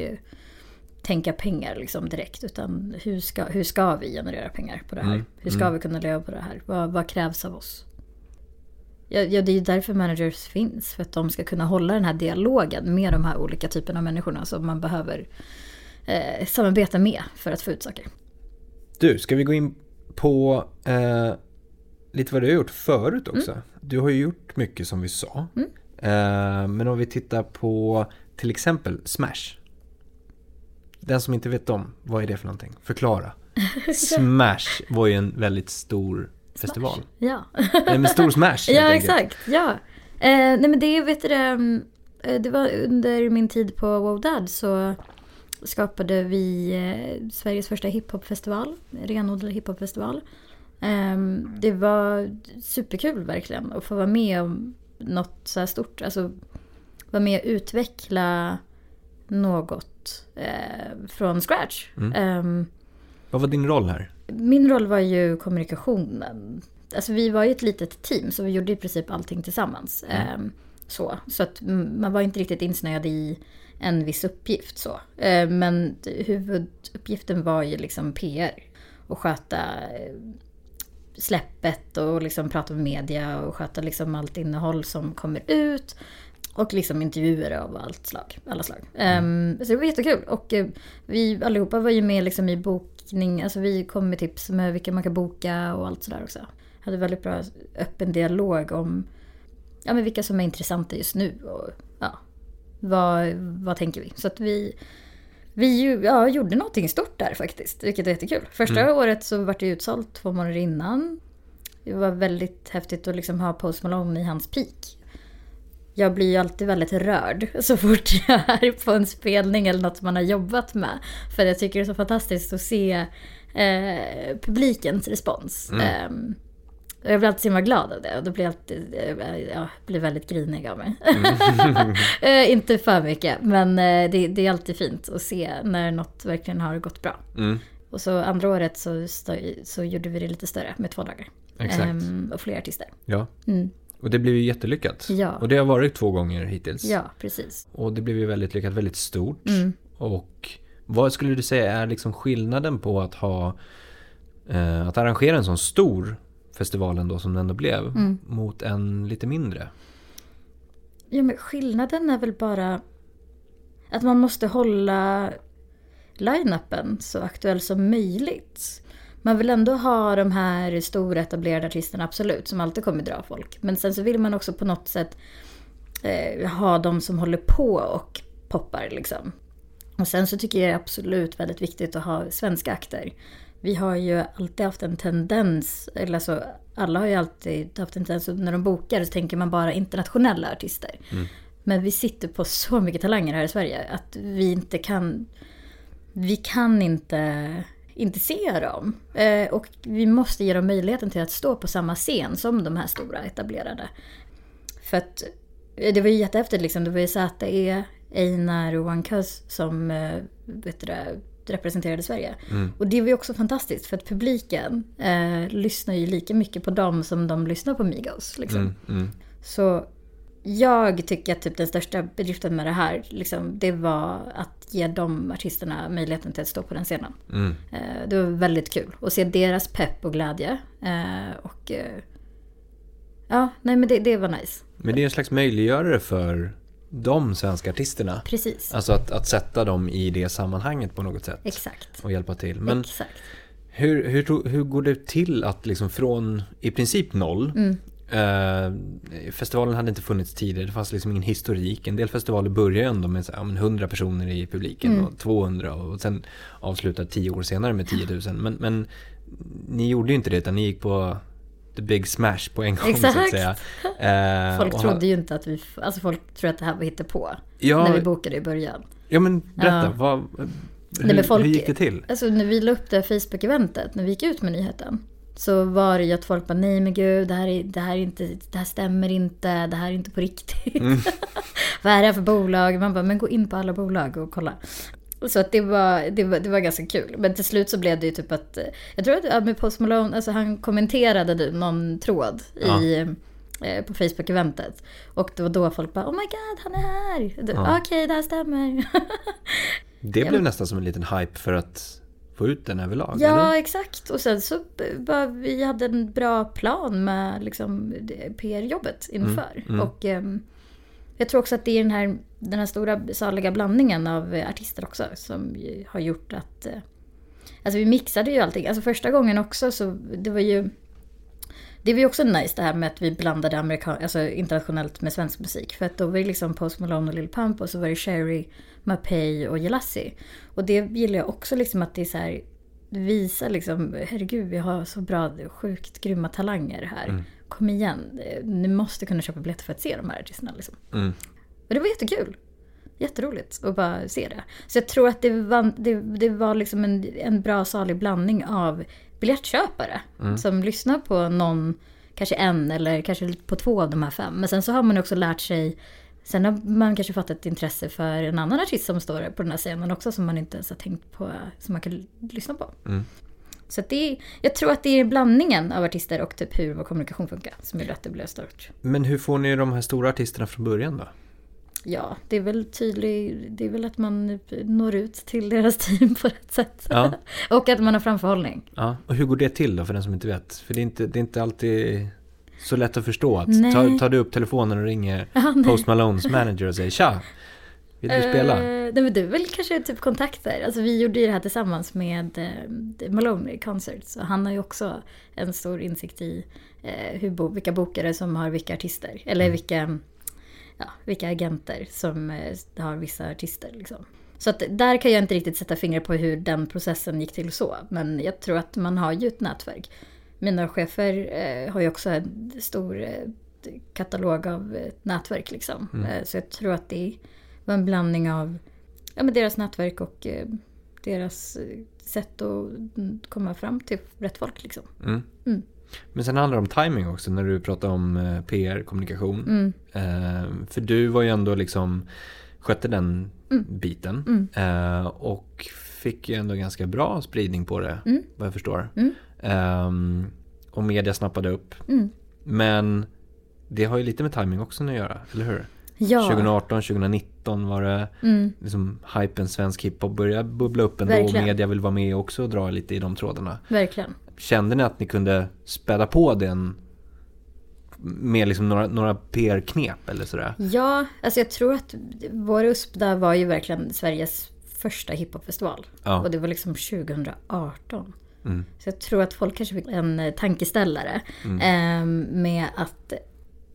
tänka pengar liksom direkt. Utan hur ska, hur ska vi generera pengar på det här? Mm, Hur ska vi kunna leva på det här? Vad, vad krävs av oss? Ja, ja, det är ju därför managers finns. För att de ska kunna hålla den här dialogen med de här olika typerna av människorna som man behöver eh, samarbeta med för att få ut saker. Du, ska vi gå in på eh, lite vad du har gjort förut också? Du har ju gjort mycket som vi sa. Eh, men om vi tittar på till exempel Smash. Den som inte vet om, vad är det för någonting? Förklara. Smash var ju en väldigt stor festival. Ja. En stor smash ja, exakt. Ja. Eh, nej men det vet du det, mm, eh, det var under min tid på Wow Dad så skapade vi eh, Sveriges första hiphopfestival, renodlad hiphopfestival. Eh, det var superkul verkligen att få vara med om något så här stort. Alltså vara med och utveckla något eh, från scratch. Mm. Ehm, Vad var din roll här? min roll var ju kommunikationen. Alltså vi var ju ett litet team så vi gjorde i princip allting tillsammans. Ehm, så så att mm, man var inte riktigt insnöad i en viss uppgift. så. Ehm, men huvuduppgiften var ju liksom PR. Och sköta eh, släppet och liksom prata med media och sköta liksom allt innehåll som kommer ut. Och liksom intervjuer av allt slag, alla slag. Ehm, så det var jättekul. Och eh, vi allihopa var ju med liksom i bokning. Alltså vi kom med tips med vilka man kan boka och allt sådär också. Hade väldigt bra öppen dialog om ja, men vilka som är intressanta just nu. Och ja, vad, vad tänker vi? Så att vi, vi ju, ja, gjorde någonting stort där faktiskt. Vilket är jättekul. Första året så var det utsålt två månader innan. Det var väldigt häftigt att liksom ha Post Malone i hans peak. Jag blir ju alltid väldigt rörd så fort jag är på en spelning eller något man har jobbat med. För jag tycker det är så fantastiskt att se eh, publikens respons. Eh, och jag blir alltid så himla glad av det. Och då blir jag alltid, eh, ja, blir väldigt grinig av mig. eh, inte för mycket, men eh, det, det är alltid fint att se när något verkligen har gått bra. Mm. Och så andra året så, så gjorde vi det lite större med två dagar. Exakt. Ehm, och fler artister. Ja. Och det blev ju jättelyckat. Ja. Och det har varit två gånger hittills. Ja, precis. Och det blev ju väldigt lyckat, väldigt stort. Mm. Och vad skulle du säga är liksom skillnaden på att ha eh, att arrangera en sån stor festival ändå som det ändå blev Mm. mot en lite mindre? Ja, men skillnaden är väl bara att man måste hålla line-upen så aktuell som möjligt. Man vill ändå ha de här stora etablerade artisterna, absolut, som alltid kommer dra folk. Men sen så vill man också på något sätt eh, ha de som håller på och poppar liksom. Och sen så tycker jag det är absolut väldigt viktigt att ha svenska akter. Vi har ju alltid haft en tendens, eller alltså alla har ju alltid haft en tendens, när de bokar så tänker man bara internationella artister. Men vi sitter på så mycket talanger här i Sverige att vi inte kan, vi kan inte, inte se dem. Eh, och vi måste ge dem möjligheten till att stå på samma scen som de här stora etablerade. För att eh, det var ju jättehäftigt liksom. Det var ju ZE, Einar och Cuz som eh, vet du, representerade Sverige. Och det var ju också fantastiskt för att publiken eh, lyssnar ju lika mycket på dem som de lyssnar på Migos. Liksom. Mm, mm. Så jag tycker att typ den största bedriften med det här, liksom, det var att ge de artisterna möjligheten till att stå på den scenen. Mm. Eh, det var väldigt kul att se deras pepp och glädje. Eh, och eh, ja, nej men det, det var nice. Men det är en slags möjliggörare för de svenska artisterna. Precis. Alltså att, att sätta dem i det sammanhanget på något sätt. Exakt. Och hjälpa till. Men Exakt. hur, hur, hur går det till att liksom från i princip noll Mm. Eh, festivalen hade inte funnits tidigare, det fanns liksom ingen historik. En del festivaler börjar ju ändå med så ja, men 100 personer i publiken Mm. och 200 och sen avslutar 10 år senare med 10 000. Men, men ni gjorde ju inte det utan ni gick på the big smash på en gång så att Exakt. säga. Eh, Folk trodde ju inte att vi, alltså folk tror att det här var hittepå. Ja, När vi bokade i början. ja men berätta, Ja. vad, hur, men folk- hur gick det till? Alltså när vi la upp det Facebook-eventet, när vi gick ut med nyheten. Så var det ju att folk bara, nej men gud, det här, är, det, här är inte, det här stämmer inte, det här är inte på riktigt. Mm. Vad är det här för bolag? Man bara, men gå in på alla bolag och kolla. Så att det var, det, var, det var ganska kul. Men till slut så blev det ju typ att, jag tror att ja, med Post Malone, alltså han kommenterade du någon tråd i, eh, på Facebook-eventet. Och det var då folk bara, oh my god, han är här! Ja. Okej, det här stämmer. Det Ja. blev nästan som en liten hype för att få ut den överlag, Ja, eller? exakt. Och sen så bara, vi hade en bra plan med liksom, PR-jobbet inför. mm. Och ehm, jag tror också att det är den här, den här stora saliga blandningen av eh, artister också som har gjort att... eh, Alltså vi mixade ju allting. Alltså första gången också så det var ju... Det var ju också nice det här med att vi blandade amerikan- alltså internationellt med svensk musik. För att då var det liksom Post Malone och Lil Pump och så var det Sherry, Mapei och Jelassi. Och det gillar jag också liksom att det är så här... visa liksom, herregud vi har så bra, sjukt grymma talanger här. Mm. Kom igen, ni måste kunna köpa biljetter för att se de här artisterna. Liksom. Mm. Och det var jättekul. Jätteroligt att bara se det. Så jag tror att det var, det, det var liksom en, en bra salig blandning av biljettköpare Mm. som lyssnar på någon, kanske en eller kanske på två av de här fem. Men sen så har man också lärt sig Sen har man kanske fått ett intresse för en annan artist som står på den här scenen också som man inte ens har tänkt på, som man kan lyssna på. Mm. Så det är, jag tror att det är blandningen av artister och typ hur vår kommunikation funkar som gjorde att det blev stort. Men hur får ni de här stora artisterna från början då? Ja, det är väl tydligt, det är väl att man når ut till deras team på rätt sätt. Ja. och att man har framförhållning. Ja, och hur går det till då för den som inte vet? För det är inte, det är inte alltid så lätt att förstå att Nej. tar, tar du upp telefonen och ringer Ja. Post Malones manager och säger tja, vill du spela? Eh, nej men det är väl kanske typ kontakter. Alltså vi gjorde ju det här tillsammans med eh, Malone Concerts. Och han har ju också en stor insikt i eh, hur bo, vilka bokare som har vilka artister. Eller vilka, ja, vilka agenter som eh, har vissa artister. Liksom. Så att där kan jag inte riktigt sätta fingret på hur den processen gick till så. Men jag tror att man har ju ett nätverk. Mina chefer eh, har ju också en stor eh, katalog av eh, nätverk liksom. Eh, så jag tror att det var en blandning av ja, men deras nätverk och eh, deras sätt att mm, komma fram till rätt folk liksom. Mm. Mm. Men sen handlar det om timing också när du pratar om eh, PR, kommunikation. Mm. Eh, för du var ju ändå liksom, skötte den Mm. biten. Eh, och fick ju ändå ganska bra spridning på det, Mm. vad jag förstår. Mm. Ehm, och media snappade upp. Mm. Men det har ju lite med timing också att göra, eller hur? Ja. 2018, 2019 var det Mm. liksom hypen svensk hiphop började bubbla upp ändå och Verkligen. media vill vara med också och dra lite i de trådarna. Verkligen. Kände ni att ni kunde späda på den med liksom några, några PR-knep eller sådär? Ja, alltså jag tror att vår USP där var ju verkligen Sveriges första hiphopfestival. Ja. Och det var liksom 2018. Mm. Så jag tror att folk kanske fick en eh, tankeställare Mm. eh, med att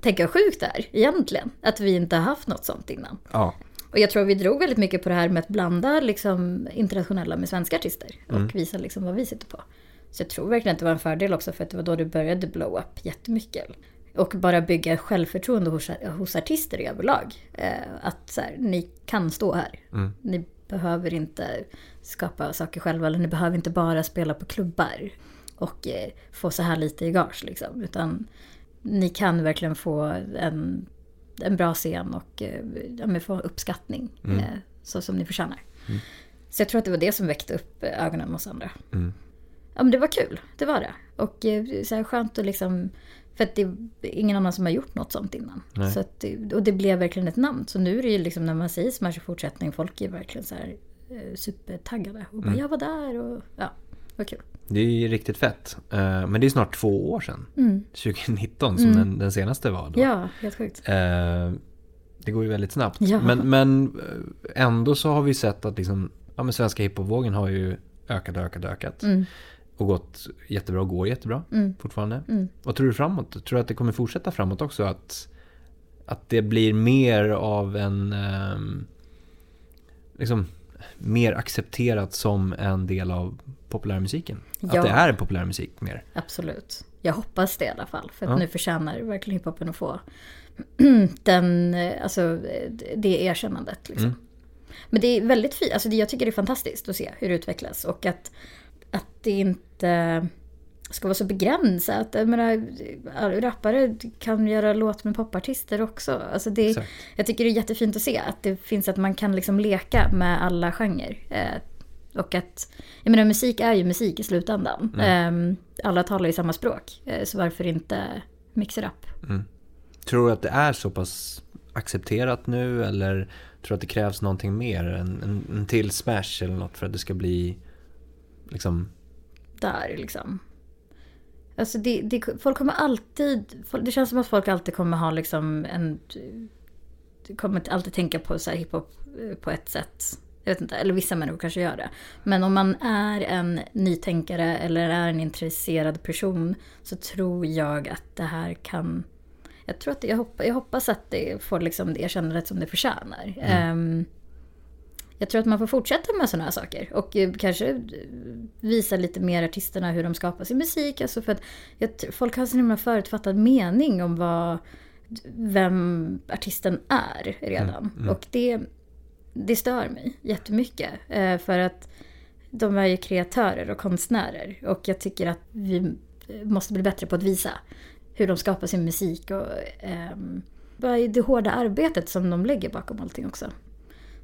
tänka hur sjukt det är egentligen. Att vi inte har haft något sånt innan. Ja. Och jag tror vi drog väldigt mycket på det här med att blanda liksom, internationella med svenska artister. Och Mm. visa liksom vad vi sitter på. Så jag tror verkligen att det var en fördel också för att det var då det började blow up jättemycket. Och bara bygga självförtroende hos, hos artister i överlag. Eh, att så här, ni kan stå här. Mm. Ni behöver inte skapa saker själva. Eller ni behöver inte bara spela på klubbar. Och eh, få så här lite i gage liksom. Utan ni kan verkligen få en, en bra scen och eh, ja, få uppskattning. Mm. Eh, så som ni förtjänar. Så jag tror att det var det som väckte upp eh, ögonen hos andra. Mm. Ja men det var kul, det var det. Och eh, så här skönt att liksom... För att det är ingen annan som har gjort något sånt innan. Nej. Så att, det- och det blev verkligen ett namn. Så nu är det ju liksom när man säger Smash i fortsättning, folk är verkligen så här eh, supertaggade. Och bara Mm. jag var där och ja, vad kul. Det är ju riktigt fett. Eh, men det är snart två år sedan. Mm. 2019 som den, den senaste var då. Ja, helt sjukt. Eh, det går ju väldigt snabbt. Ja. Men, men eh, ändå så har vi sett att liksom, ja, men svenska hiphopvågen har ju ökat, ökat, ökat. Mm. Och gått jättebra och går jättebra Mm. fortfarande. Mm. Vad tror du framåt? Tror du att det kommer fortsätta framåt också? Att, att det blir mer av en... ehm, liksom mer accepterat som en del av populärmusiken? Ja. Att det är populärmusik mer? Absolut. Jag hoppas det i alla fall. För att Ja. nu förtjänar verkligen hiphopen att få den, eh, alltså, eh, det erkännandet. Liksom. Mm. Men det är väldigt fint. Alltså, jag tycker det är fantastiskt att se hur det utvecklas. Och att det inte ska vara så begränsat. Jag menar, rappare kan göra låt med popartister också. Alltså det, Exakt. jag tycker det är jättefint att se att det finns att man kan liksom leka med alla genrer. Eh, och att, jag menar musik är ju musik i slutändan. Eh, alla talar ju samma språk. Eh, så varför inte mixa upp? Mm. Tror du att det är så pass accepterat nu eller tror du att det krävs någonting mer? En, en, en till smash eller något för att det ska bli liksom... Där liksom. Alltså det, det, folk kommer alltid, det känns som att folk alltid kommer ha liksom en, kommer alltid tänka på så här hiphop eh, på ett sätt. Jag vet inte, eller vissa människor kanske gör det. Men om man är en nytänkare eller är en intresserad person så tror jag att det här kan... Jag, tror att det, jag, hoppas, jag hoppas att det får liksom det erkännandet som det förtjänar. Ehm, jag tror att man får fortsätta med sådana här saker. Och eh, kanske eh, visa lite mer artisterna hur de skapar sin musik. Alltså för att folk har så himla förutfattad mening om vad, vem artisten är redan. Mm, mm. Och det, det stör mig jättemycket. Eh, för att de är ju kreatörer och konstnärer. Och jag tycker att vi måste bli bättre på att visa hur de skapar sin musik. Och eh, det hårda arbetet som de lägger bakom allting också.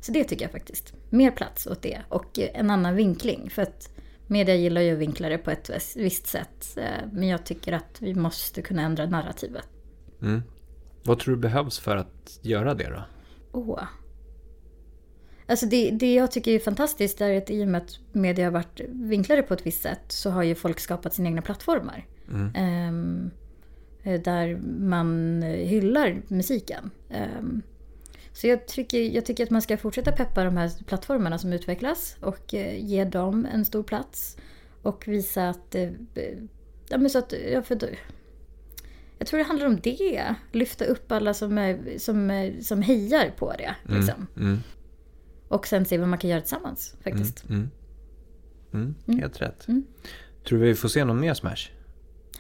Så det tycker jag faktiskt. Mer plats åt det och en annan vinkling. För att media gillar ju att vinkla det på ett visst sätt. Eh, men jag tycker att vi måste kunna ändra narrativet. Mm. Vad tror du behövs för att göra det då? Åh. Alltså det, det jag tycker är fantastiskt är att i och med att media har varit vinklade på ett visst sätt så har ju folk skapat sina egna plattformar. Mm. Um, där man hyllar musiken. Um, så jag tycker, jag tycker att man ska fortsätta peppa de här plattformarna som utvecklas och eh, ge dem en stor plats. Och visa att... Eh, ja, men så att ja, för, jag tror det handlar om det. Lyfta upp alla som, är, som, som hejar på det. Mm, liksom. Mm, mm. Och sen se vad man kan göra tillsammans faktiskt. Mm, mm. mm helt rätt. Tror du vi får se någon mer Smash?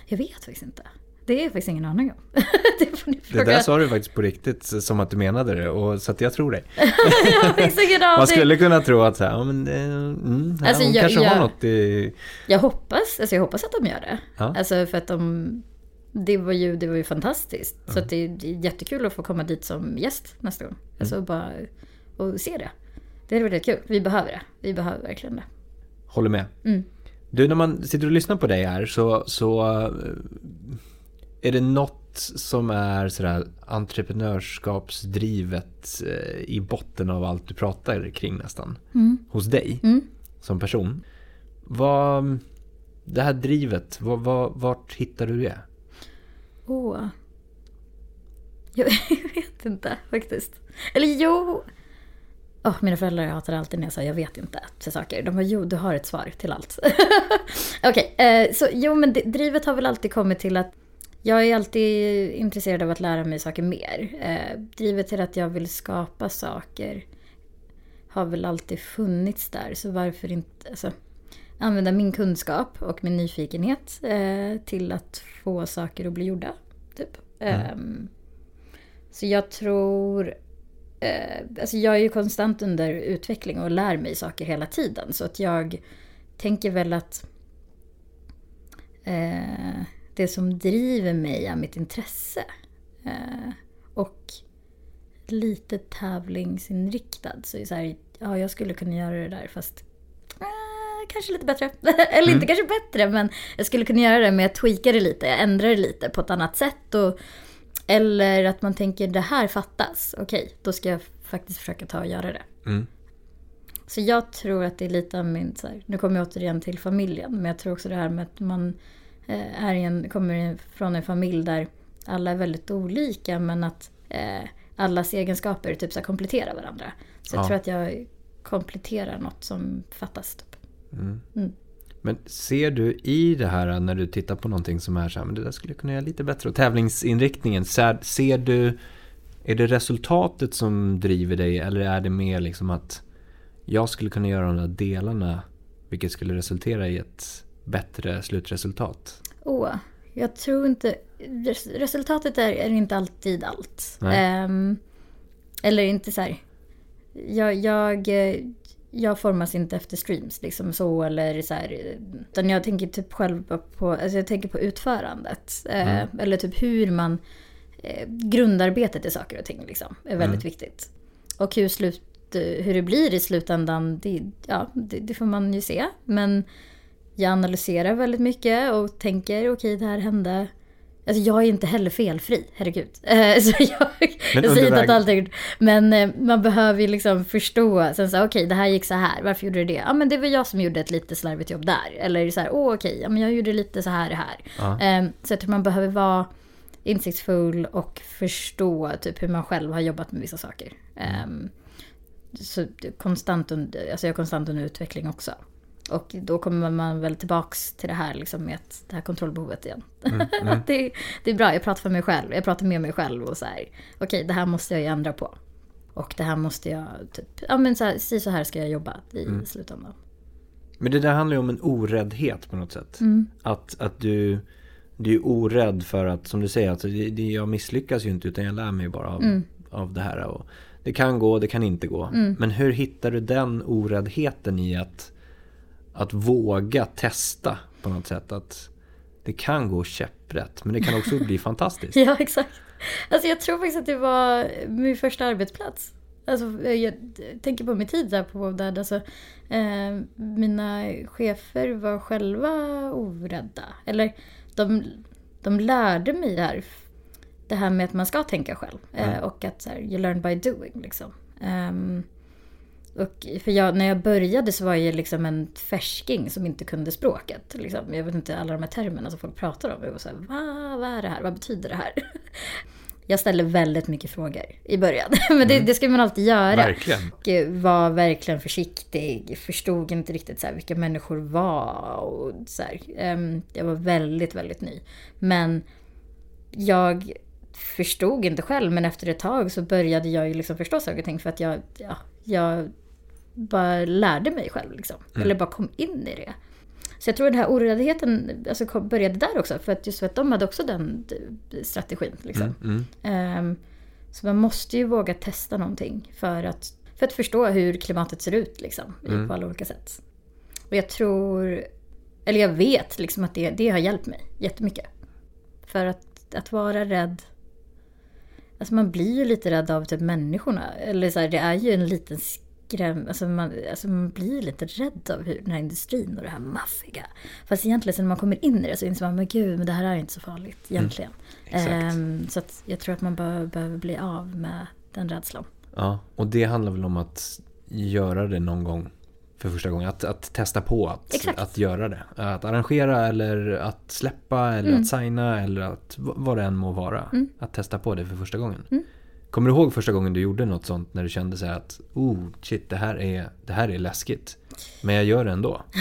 Jag vet faktiskt inte. Det är faktiskt ingen aning om. det, får ni fråga. det där sa du faktiskt på riktigt som att du menade det. Och, så att jag tror dig. Man skulle kunna tro att så här, ja, men, mm, alltså, hon jag, kanske jag, har något i... Jag hoppas, alltså jag hoppas att de gör det. Ja. Alltså för att de... Det var ju, det var ju fantastiskt. Mm. Så att det är jättekul att få komma dit som gäst nästa gång. Alltså mm. bara och se det. Det är väldigt kul. Vi behöver det. Vi behöver verkligen det. Håller med. Mm. Du, när man sitter och lyssnar på dig här så, så är det något som är sådär entreprenörskapsdrivet eh, i botten av allt du pratar kring nästan? Mm. Hos dig mm. som person. Vad, det här drivet, vad, vad, vart hittar du det? Åh. Oh. Jag, vet inte faktiskt. Eller jo. Oh, mina föräldrar hatar alltid när jag säger jag vet inte till saker. De bara jo, du har ett svar till allt. Okej, okay, eh, så jo men det, drivet har väl alltid kommit till att jag är alltid intresserad av att lära mig saker mer. Eh, drivet till att jag vill skapa saker har väl alltid funnits där. Så varför inte alltså, använda min kunskap och min nyfikenhet eh, till att få saker att bli gjorda. Typ. Mm. Eh, så jag tror... Eh, alltså jag är ju konstant under utveckling och lär mig saker hela tiden. Så att jag tänker väl att... Eh, det som driver mig är mitt intresse. Eh, och lite tävlingsinriktad. Så, så här, ja, jag skulle kunna göra det där fast eh, kanske lite bättre. Eller mm. inte kanske bättre, men jag skulle kunna göra det med att tweaka det lite, jag ändrar det lite på ett annat sätt. Och, eller att man tänker det här fattas, okej, då ska jag faktiskt försöka ta och göra det. Mm. Så jag tror att det är lite av min, så här, nu kommer jag återigen till familjen, men jag tror också det här med att man är en, kommer från en familj där alla är väldigt olika men att eh, allas egenskaper typ så kompletterar varandra. Så ja. jag tror att jag kompletterar något som fattas. Typ. Mm. Mm. Men ser du i det här när du tittar på någonting som är så här, men det där skulle jag kunna göra lite bättre. Och tävlingsinriktningen, ser du, är det resultatet som driver dig eller är det mer liksom att jag skulle kunna göra de där delarna vilket skulle resultera i ett bättre slutresultat? Åh, oh, jag tror inte... Resultatet är, är inte alltid allt. Um, eller inte så här... Jag, jag, jag formas inte efter streams liksom så eller så här. Utan jag tänker typ själv på, alltså jag tänker på utförandet. Eh, mm. Uh, eller typ hur man... Uh, grundarbetet i saker och ting liksom är väldigt mm. viktigt. Och hur, slut, hur det blir i slutändan, det, ja, det, det får man ju se. Men jag analyserar väldigt mycket och tänker okej okay, det här hände. Alltså jag är inte heller felfri, herregud. Så jag, jag säger inte att allt är. Men eh, man behöver ju liksom förstå. Sen så okej okay, det här gick så här. Varför gjorde det det? Ja men det var jag som gjorde ett lite slarvigt jobb där. Eller så här, åh okej, okay, ja, men jag gjorde lite så här här. Ja. Ehm, så jag tror man behöver vara insiktsfull och förstå typ hur man själv har jobbat med vissa saker. Mm. Så konstant, alltså jag är konstant under utveckling också. Och då kommer man väl tillbaks till det här liksom med det här kontrollbehovet igen. Mm, mm. det, det, är bra, jag pratar för mig själv, jag pratar med mig själv och så här. Okej, okay, det här måste jag ju ändra på. Och det här måste jag, typ, ja men så här, si så här ska jag jobba i Mm. slutändan. Men det där handlar ju om en oräddhet på något sätt. Mm. Att, att du, du är orädd för att, som du säger, alltså, det, jag misslyckas ju inte utan jag lär mig bara av, Mm. av det här. Och det kan gå, det kan inte gå. Mm. Men hur hittar du den oräddheten i att, att våga testa på något sätt? Att det kan gå käpprätt, men det kan också bli fantastiskt. Ja, exakt. Alltså jag tror faktiskt att det var min första arbetsplats. Alltså, jag tänker på min tid där på Wovdad. Alltså, eh, mina chefer var själva orädda. Eller de, de lärde mig det här. Det här med att man ska tänka själv. Eh, Mm. och att så här, you learn by doing. Liksom. Ehm, och för jag, när jag började så var jag liksom en färsking som inte kunde språket. Liksom. Jag vet inte alla de här termerna som folk pratar om. Jag var så här, Va, vad är det här? Vad betyder det här? Jag ställde väldigt mycket frågor i början. Men det, det ska man alltid göra. Verkligen. Och eh, var verkligen försiktig. Förstod inte riktigt så här vilka människor var. Och så här. Ehm, Jag var väldigt, väldigt ny. Men jag förstod inte själv. Men efter ett tag så började jag ju liksom förstå saker och ting. För att jag, ja, jag bara lärde mig själv. Liksom. Eller bara kom in i det. Så jag tror den här oräddheten alltså, började där också. För att just för att de hade också den strategin. Liksom. Mm, mm. Ehm, så man måste ju våga testa någonting för att, för att förstå hur klimatet ser ut liksom, Mm. på alla olika sätt. Och jag tror, eller jag vet liksom att det, det har hjälpt mig jättemycket. För att, att vara rädd, alltså man blir ju lite rädd av typ människorna. Eller så här, det är ju en liten skräm, alltså man, alltså man blir lite rädd av hur den här industrin och det här maffiga. Fast egentligen sen när man kommer in i det så inser man, men gud, men det här är inte så farligt egentligen. Exakt. Ehm, så att jag tror att man behöver, behöver bli av med den rädslan. Ja, och det handlar väl om att göra det någon gång för första gången. Att, att testa på att, Exakt. att göra det. Att arrangera eller att släppa eller Mm. att signa eller att vad det än må vara. Mm. Att testa på det för första gången. Mm. Kommer du ihåg första gången du gjorde något sånt när du kände så att oh shit det här är, det här är läskigt. Men jag gör det ändå.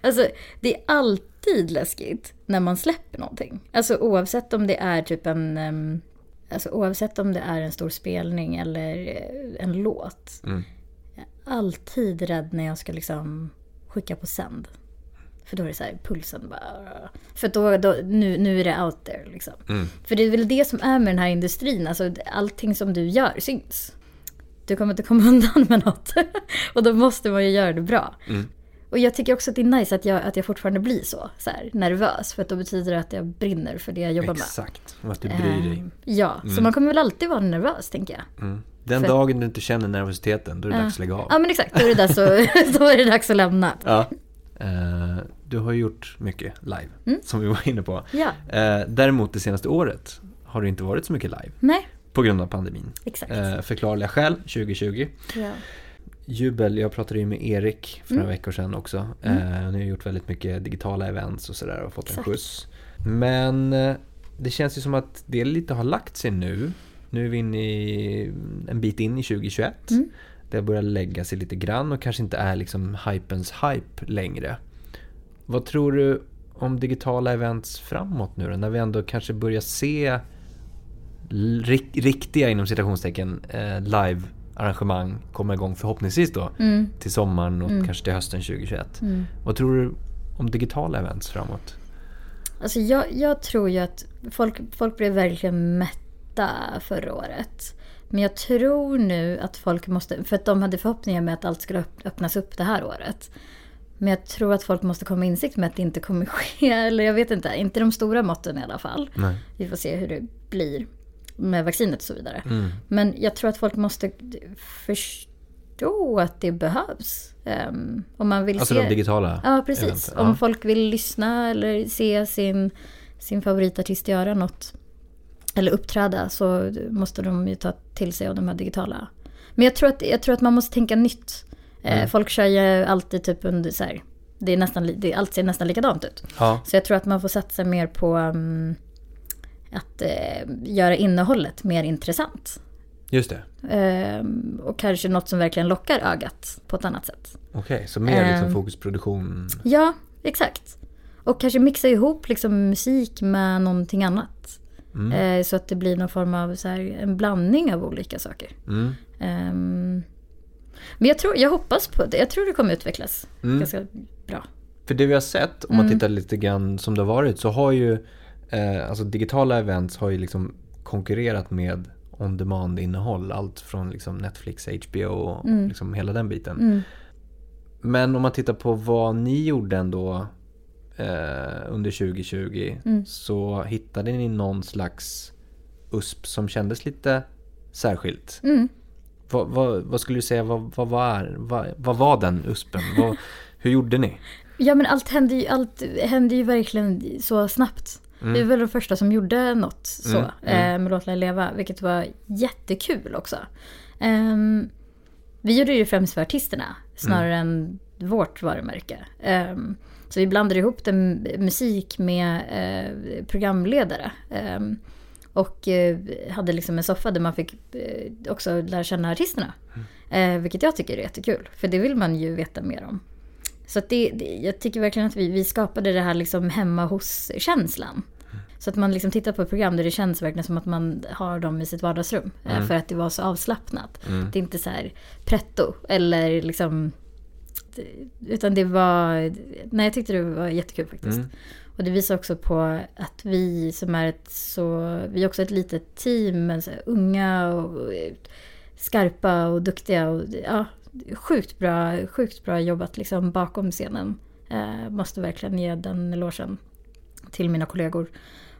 Alltså, det är alltid läskigt när man släpper någonting. Alltså oavsett om det är typ en... ehm, Alltså oavsett om det är en stor spelning eller eh, en låt. Mm. Alltid rädd när jag ska liksom skicka på sänd. För då är det så här, pulsen bara... För då, då, nu, nu är det out there liksom. Mm. För det är väl det som är med den här industrin. Alltså allting som du gör syns. Du kommer inte komma undan med något. Och då måste man ju göra det bra. Mm. Och jag tycker också att det är nice att jag, att jag fortfarande blir så, så här, nervös. För att då betyder det att jag brinner för det jag jobbar med. Exakt, och att du bryr dig. Ehm, Ja, så Mm. man kommer väl alltid vara nervös tänker jag. Mm. Den för- dagen du inte känner nervositeten, då är det dags att lägga av. Ja men exakt, då är det dags, så, då är det dags att lämna. Ja. Eh, du har ju gjort mycket live, Mm. som vi var inne på. Ja, Eh, däremot det senaste året har det inte varit så mycket live nej, på grund av pandemin. exakt. Eh, förklarliga skäl 2020. Ja. Jubel, jag pratade ju med Erik för några Mm. veckor sedan också. Eh, ni har gjort väldigt mycket digitala events och sådär och fått en Exakt. skjuts. Men det känns ju som att det lite har lagt sig nu. Nu är vi inne i en bit in i 2021. Mm. Det börjar lägga sig lite grann och kanske inte är liksom hypens hype längre. Vad tror du om digitala events framåt nu då? När vi ändå kanske börjar se rik- riktiga inom citationstecken eh, live-arrangemang komma igång förhoppningsvis då Mm, till sommaren och Mm. kanske till hösten 2021. mm. Vad tror du om digitala events framåt? Alltså jag, jag tror ju att folk, folk blev verkligen mätta förra året. Men jag tror nu att folk måste, för att de hade förhoppningar med att allt skulle öpp- öppnas upp det här året. Men jag tror att folk måste komma insikt med att det inte kommer ske, eller jag vet inte, inte de stora måtten i alla fall. Nej. Vi får se hur det blir med vaccinet och så vidare. Mm. Men jag tror att folk måste förstå att det behövs. Um, om man vill Alltså se... de digitala Ja, precis. eventen, Om ja. folk vill lyssna eller se sin, sin favoritartist göra något. Eller uppträda så måste de ju ta till sig av de här digitala. Men jag tror att, jag tror att man måste tänka nytt. Eh, Mm. Folk kör ju alltid typ under så här. Det är nästan, det, allt ser nästan likadant ut. Ja, Så jag tror att man får satsa mer på um, att eh, göra innehållet mer intressant. just det. Ehm, och kanske något som verkligen lockar ögat på ett annat sätt. Okej, så mer liksom Ehm. fokusproduktion. Ja, exakt. Och kanske mixa ihop liksom musik med någonting annat. Mm. Eh, så att det blir någon form av så här, en blandning av olika saker. Mm. Ehm, men jag, tror, jag hoppas på det. Jag tror det kommer utvecklas Mm. ganska bra. För det vi har sett, om man tittar lite grann som det har varit, så har ju eh, alltså digitala events har ju liksom konkurrerat med on-demand innehåll. Allt från liksom Netflix, HBO och liksom hela den biten. Mm. Men om man tittar på vad ni gjorde ändå eh, under 2020 Mm. så hittade ni någon slags USP som kändes lite särskilt. Mm. Vad, vad, vad skulle du säga, vad, vad, var, vad, vad var den USPen? Vad, hur gjorde ni? Ja men allt hände ju, allt hände ju verkligen så snabbt. Vi var väl de första som gjorde något så Mm, eh, med Låt Leva, vilket var jättekul också. Ehm, vi gjorde det främst för artisterna snarare än vårt varumärke. Ehm, så vi blandade ihop den musik med eh, programledare. Ehm, och eh, hade liksom en soffa där man fick eh, också lära känna artisterna. Eh, vilket jag tycker är jättekul, för det vill man ju veta mer om. Så det, det, jag tycker verkligen att vi, vi skapade det här liksom hemma hos-känslan. Så att man liksom tittar på ett program där det känns verkligen som att man har dem i sitt vardagsrum. eh, För att det var så avslappnat. Det är inte så här pretto eller liksom... Utan det var... Nej, jag tyckte det var jättekul faktiskt. Och det visar också på att vi som är ett så... Vi är också ett litet team, men så unga och skarpa och duktiga. Och, ja, sjukt bra, sjukt bra jobbat liksom bakom scenen. Eh, måste verkligen ge den elogen till mina kollegor.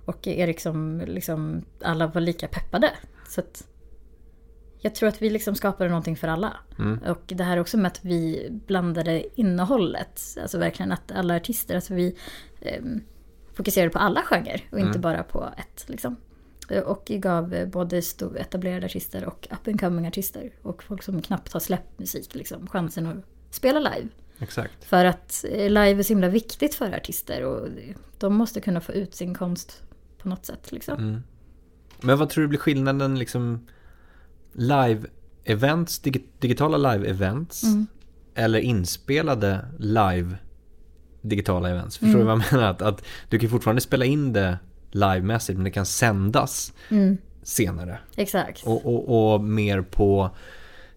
Och Erik som liksom alla var lika peppade. Så att jag tror att vi liksom skapade någonting för alla. Och det här också med att vi blandade innehållet. Alltså verkligen att alla artister, alltså vi eh, fokuserade på alla genrer och inte bara på ett. Liksom. Och gav både etablerade artister och up and coming artister och folk som knappt har släppt musik liksom, chansen att spela live. Exakt. För att eh, live är så himla viktigt för artister och de måste kunna få ut sin konst på något sätt. Liksom. Mm. Men vad tror du blir skillnaden liksom live-events, dig- digitala live-events Mm. eller inspelade live digitala events? Förstår du vad jag menar? Att, att du kan fortfarande spela in det livemässigt men det kan sändas Mm. senare. Exakt. Och, och, och mer på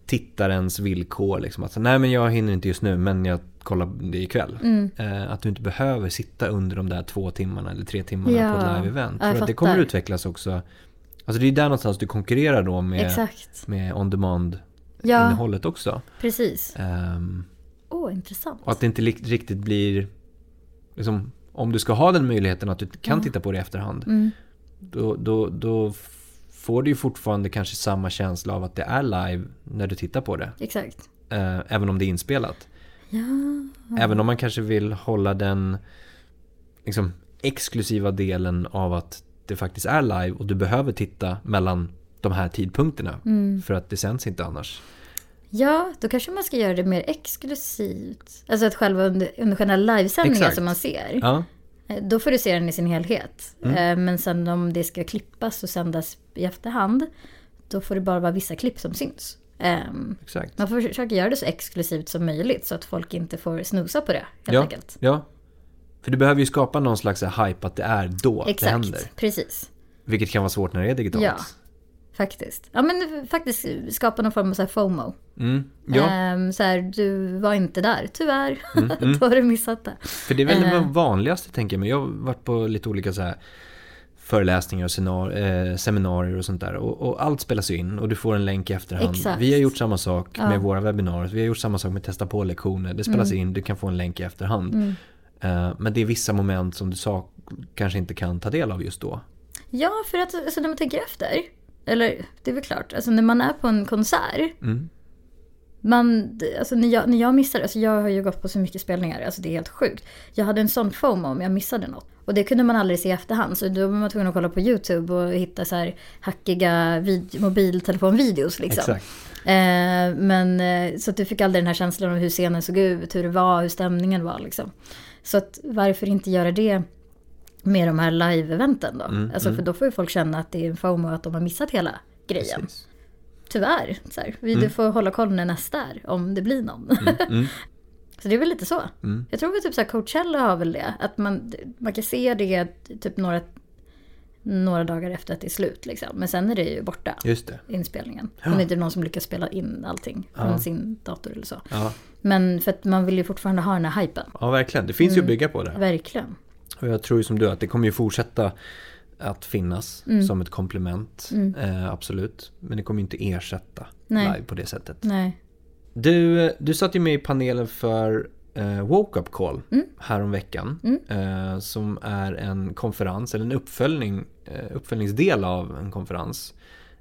tittarens villkor. Liksom. Att, nej men jag hinner inte just nu men jag kollar det ikväll. Mm. Eh, att du inte behöver sitta under de där två timmarna eller tre timmarna Ja, på ett live-event. För att det kommer utvecklas också. Alltså det är där någonstans du konkurrerar då med, Exakt. med on-demand Ja, också. precis. Ehm, Åh, intressant. och att det inte riktigt blir, liksom, om du ska ha den möjligheten att du kan Ja. titta på det i efterhand. Mm. Då, då, då får du ju fortfarande kanske samma känsla av att det är live när du tittar på det. Exakt. Eh, även om det är inspelat. Ja. Även om man kanske vill hålla den liksom, exklusiva delen av att det faktiskt är live och du behöver titta mellan de här tidpunkterna. Mm. För att det sänds inte annars. ja, då kanske man ska göra det mer exklusivt. Alltså att själva under, under själva livesändningen som man ser. Ja, Eh, Då får du se den i sin helhet. Mm. Eh, Men sen om det ska klippas och sändas i efterhand. Då får det bara vara vissa klipp som syns. Ehm, exakt. Man får försöka göra det så exklusivt som möjligt så att folk inte får snusa på det helt Ja, enkelt. ja. För du behöver ju skapa någon slags hype att det är då det händer. Exakt, precis. Vilket kan vara svårt när det är digitalt. Ja. Faktiskt. Ja men faktiskt skapa någon form av så här FOMO. Mm, ja. Ehm, så här, du var inte där, tyvärr. Mm, Då har du missat det. För det är väl det Eh. vanligaste tänker jag mig. Jag har varit på lite olika så här föreläsningar och senar- eh, seminarier och sånt där. Och, och allt spelas in och du får en länk i efterhand. Exakt. Vi har gjort samma sak Ja. med våra webbinarier. Vi har gjort samma sak med testa på-lektioner. Det spelas in, du kan få en länk i efterhand. Mm. Eh, men det är vissa moment som du sa kanske inte kan ta del av just då. Ja, för att alltså, när man tänker efter. Eller det är väl klart, alltså när man är på en konsert. Mm. Man, alltså när jag, när jag missade, alltså jag har ju gått på så mycket spelningar, alltså det är helt sjukt. Jag hade en sån FOMO om jag missade något. Och det kunde man aldrig se i efterhand, så då var man tvungen att kolla på YouTube och hitta så här hackiga vid, mobiltelefonvideos liksom. Exakt. Eh, men eh, så att du fick aldrig den här känslan av hur scenen såg ut, hur det var, hur stämningen var liksom. Så att varför inte göra det med de här live-eventen då? Mm, alltså mm. för då får ju folk känna att det är en FOMO att de har missat hela grejen. Precis. Tyvärr. Så här, vi, Du får hålla koll när nästa är, om det blir någon. Mm. så det är väl lite så. Mm. Jag tror väl typ så här Coachella har väl det. Att man, man kan se det typ några, några dagar efter att det är slut. Liksom. Men sen är det ju borta, Just det. inspelningen. Om det inte är någon som lyckas spela in allting från Ja. sin dator eller så. Ja, Men för att man vill ju fortfarande ha den här hypen. ja verkligen. Det finns ju att bygga på det. Verkligen. Och jag tror ju som du att det kommer ju fortsätta att finnas Mm. som ett komplement. Eh, absolut. Men det kommer ju inte ersätta Nej. live på det sättet. Nej. Du, du satt ju med i panelen för eh, Woke Up Call Mm. häromveckan. Mm. Eh, som är en konferens, eller en uppföljning, eh, uppföljningsdel av en konferens.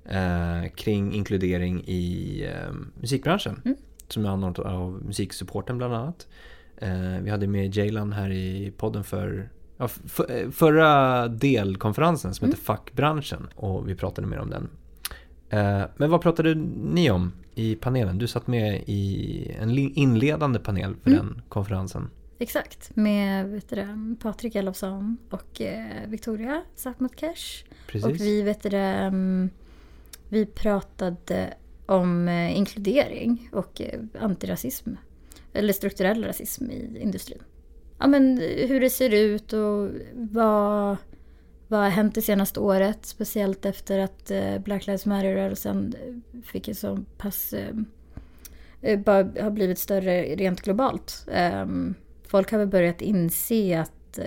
Eh, kring inkludering i eh, musikbranschen. Mm. Som är anordnat av musiksupporten bland annat. Eh, vi hade med Jaylan här i podden för ja, eh, förra delkonferensen som Mm. heter Fackbranschen. Och vi pratade mer om den. Men vad pratade ni om i panelen? Du satt med i en inledande panel för Mm. den konferensen. Exakt. Med vet du Patrik Elofsson och eh, Victoria. Precis. Och vi, vet du mm, vi pratade om eh, inkludering och eh, antirasism. Eller strukturell rasism i industrin. Ja men hur det ser ut och vad, vad har hänt det senaste året. Speciellt efter att eh, Black Lives Matter-rörelsen eh, fick en så pass... eh, bara har blivit större rent globalt. Ehm, Folk har väl börjat inse att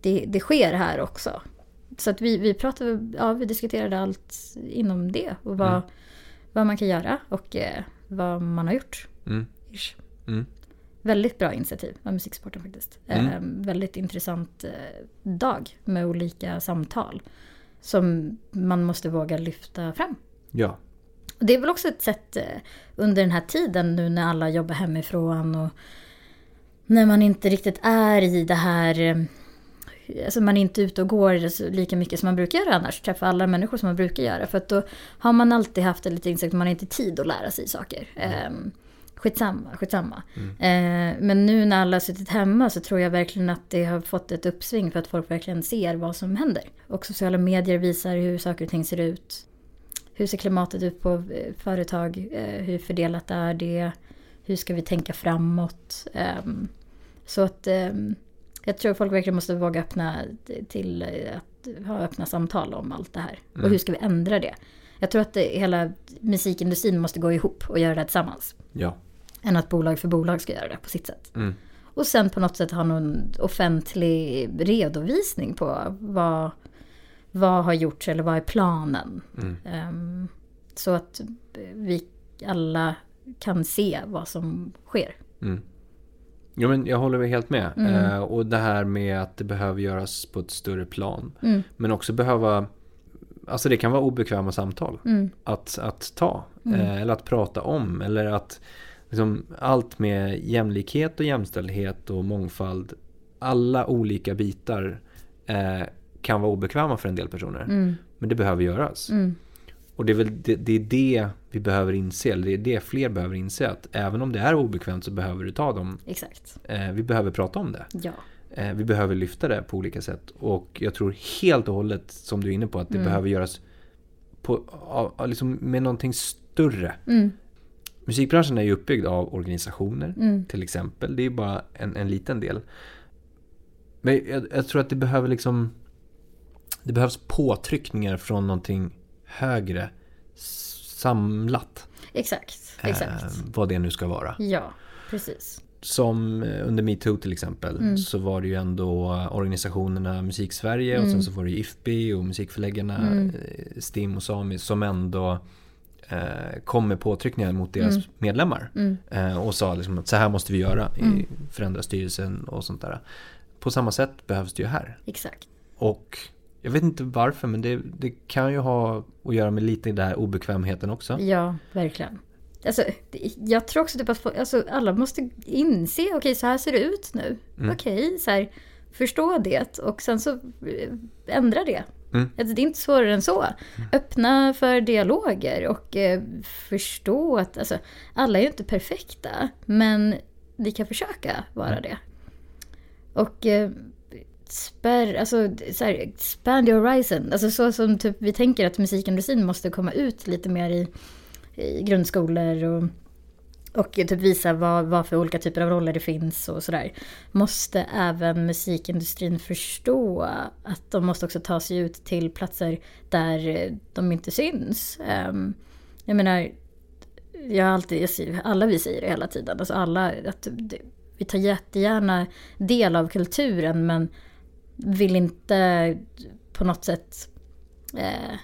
det, det sker här också. Så att vi, vi pratade, ja vi diskuterade allt inom det och vad, Mm. vad man kan göra och vad man har gjort. Mm. Väldigt bra initiativ av musiksporten faktiskt. Mm. Eh, väldigt intressant eh, dag med olika samtal. Som man måste våga lyfta fram. Ja. Det är väl också ett sätt eh, under den här tiden nu när alla jobbar hemifrån och när man inte riktigt är i det här eh, Alltså man är inte ute och går lika mycket som man brukar göra annars. Träffa alla människor som man brukar göra. För att då har man alltid haft en liten insikt man har inte tid att lära sig saker. Mm. Skitsamma, skitsamma. Eh, men nu när alla har suttit hemma så tror jag verkligen att det har fått ett uppsving för att folk verkligen ser vad som händer. Och sociala medier visar hur saker och ting ser ut. Hur ser klimatet ut på eh, företag? Eh, hur fördelat är det? Hur ska vi tänka framåt? Ehm, så att ehm, jag tror folk verkligen måste våga öppna till eh, att ha öppna samtal om allt det här. Och hur ska vi ändra det? Jag tror att det, hela musikindustrin måste gå ihop och göra det tillsammans. Ja. Än att bolag för bolag ska göra det på sitt sätt. Mm. Och sen på något sätt ha någon offentlig redovisning på vad, vad har gjorts eller vad är planen. Mm. Ehm, så att vi alla kan se vad som sker. Mm. Jo men jag håller helt med. Mm. Eh, och det här med att det behöver göras på ett större plan. Mm. Men också behöva, alltså det kan vara obekväma samtal. Mm. Att, att ta. Eh, eller att prata om. Eller att liksom, allt med jämlikhet och jämställdhet och mångfald. Alla olika bitar eh, kan vara obekväma för en del personer. Mm. Men det behöver göras. Mm. Och det är väl det, det, är det vi behöver inse. Eller det är det fler behöver inse. Att även om det är obekvämt så behöver du ta dem. Exakt. Eh, vi behöver prata om det. Ja. Eh, vi behöver lyfta det på olika sätt. Och jag tror helt och hållet, som du är inne på, att det Mm. behöver göras på, liksom med någonting större. Mm. Musikbranschen är ju uppbyggd av organisationer Mm. till exempel. Det är ju bara en, en liten del. Men jag, jag tror att det behöver liksom Det behövs påtryckningar från någonting högre samlat. Exakt. Exakt. Eh, vad det nu ska vara. Ja, precis. Som eh, under metoo till exempel Mm. så var det ju ändå organisationerna Musiksverige och sen Mm. så var det ju IFPI och musikförläggarna Mm. eh, STIM och Sami som ändå eh, kom med påtryckningar mot deras Mm. medlemmar. Mm. Eh, och sa liksom att så här måste vi göra i Mm. förändra styrelsen och sånt där. På samma sätt behövs det ju här. Exakt. Och jag vet inte varför men det, det kan ju ha att göra med lite den här obekvämheten också. Ja, verkligen. Alltså, jag tror också typ att alltså, alla måste inse, okej så här ser det ut nu. Mm. Okej, så här, förstå det och sen så eh, ändra det. Mm. Alltså, det är inte svårare än så. Öppna för dialoger och eh, förstå att alltså, alla är ju inte perfekta. Men vi kan försöka vara Mm. det. Och eh, spärr, alltså, så här, expand your horizon. Alltså så som typ, vi tänker att musikindustrin måste komma ut lite mer i, i grundskolor och och typ visa vad, vad för olika typer av roller det finns och sådär. Måste även musikindustrin förstå att de måste också ta sig ut till platser där de inte syns. Ehm, jag menar, jag har alltid, jag säger, alla vi säger det hela tiden. Alltså alla, att vi tar jättegärna del av kulturen men vill inte på något sätt eh,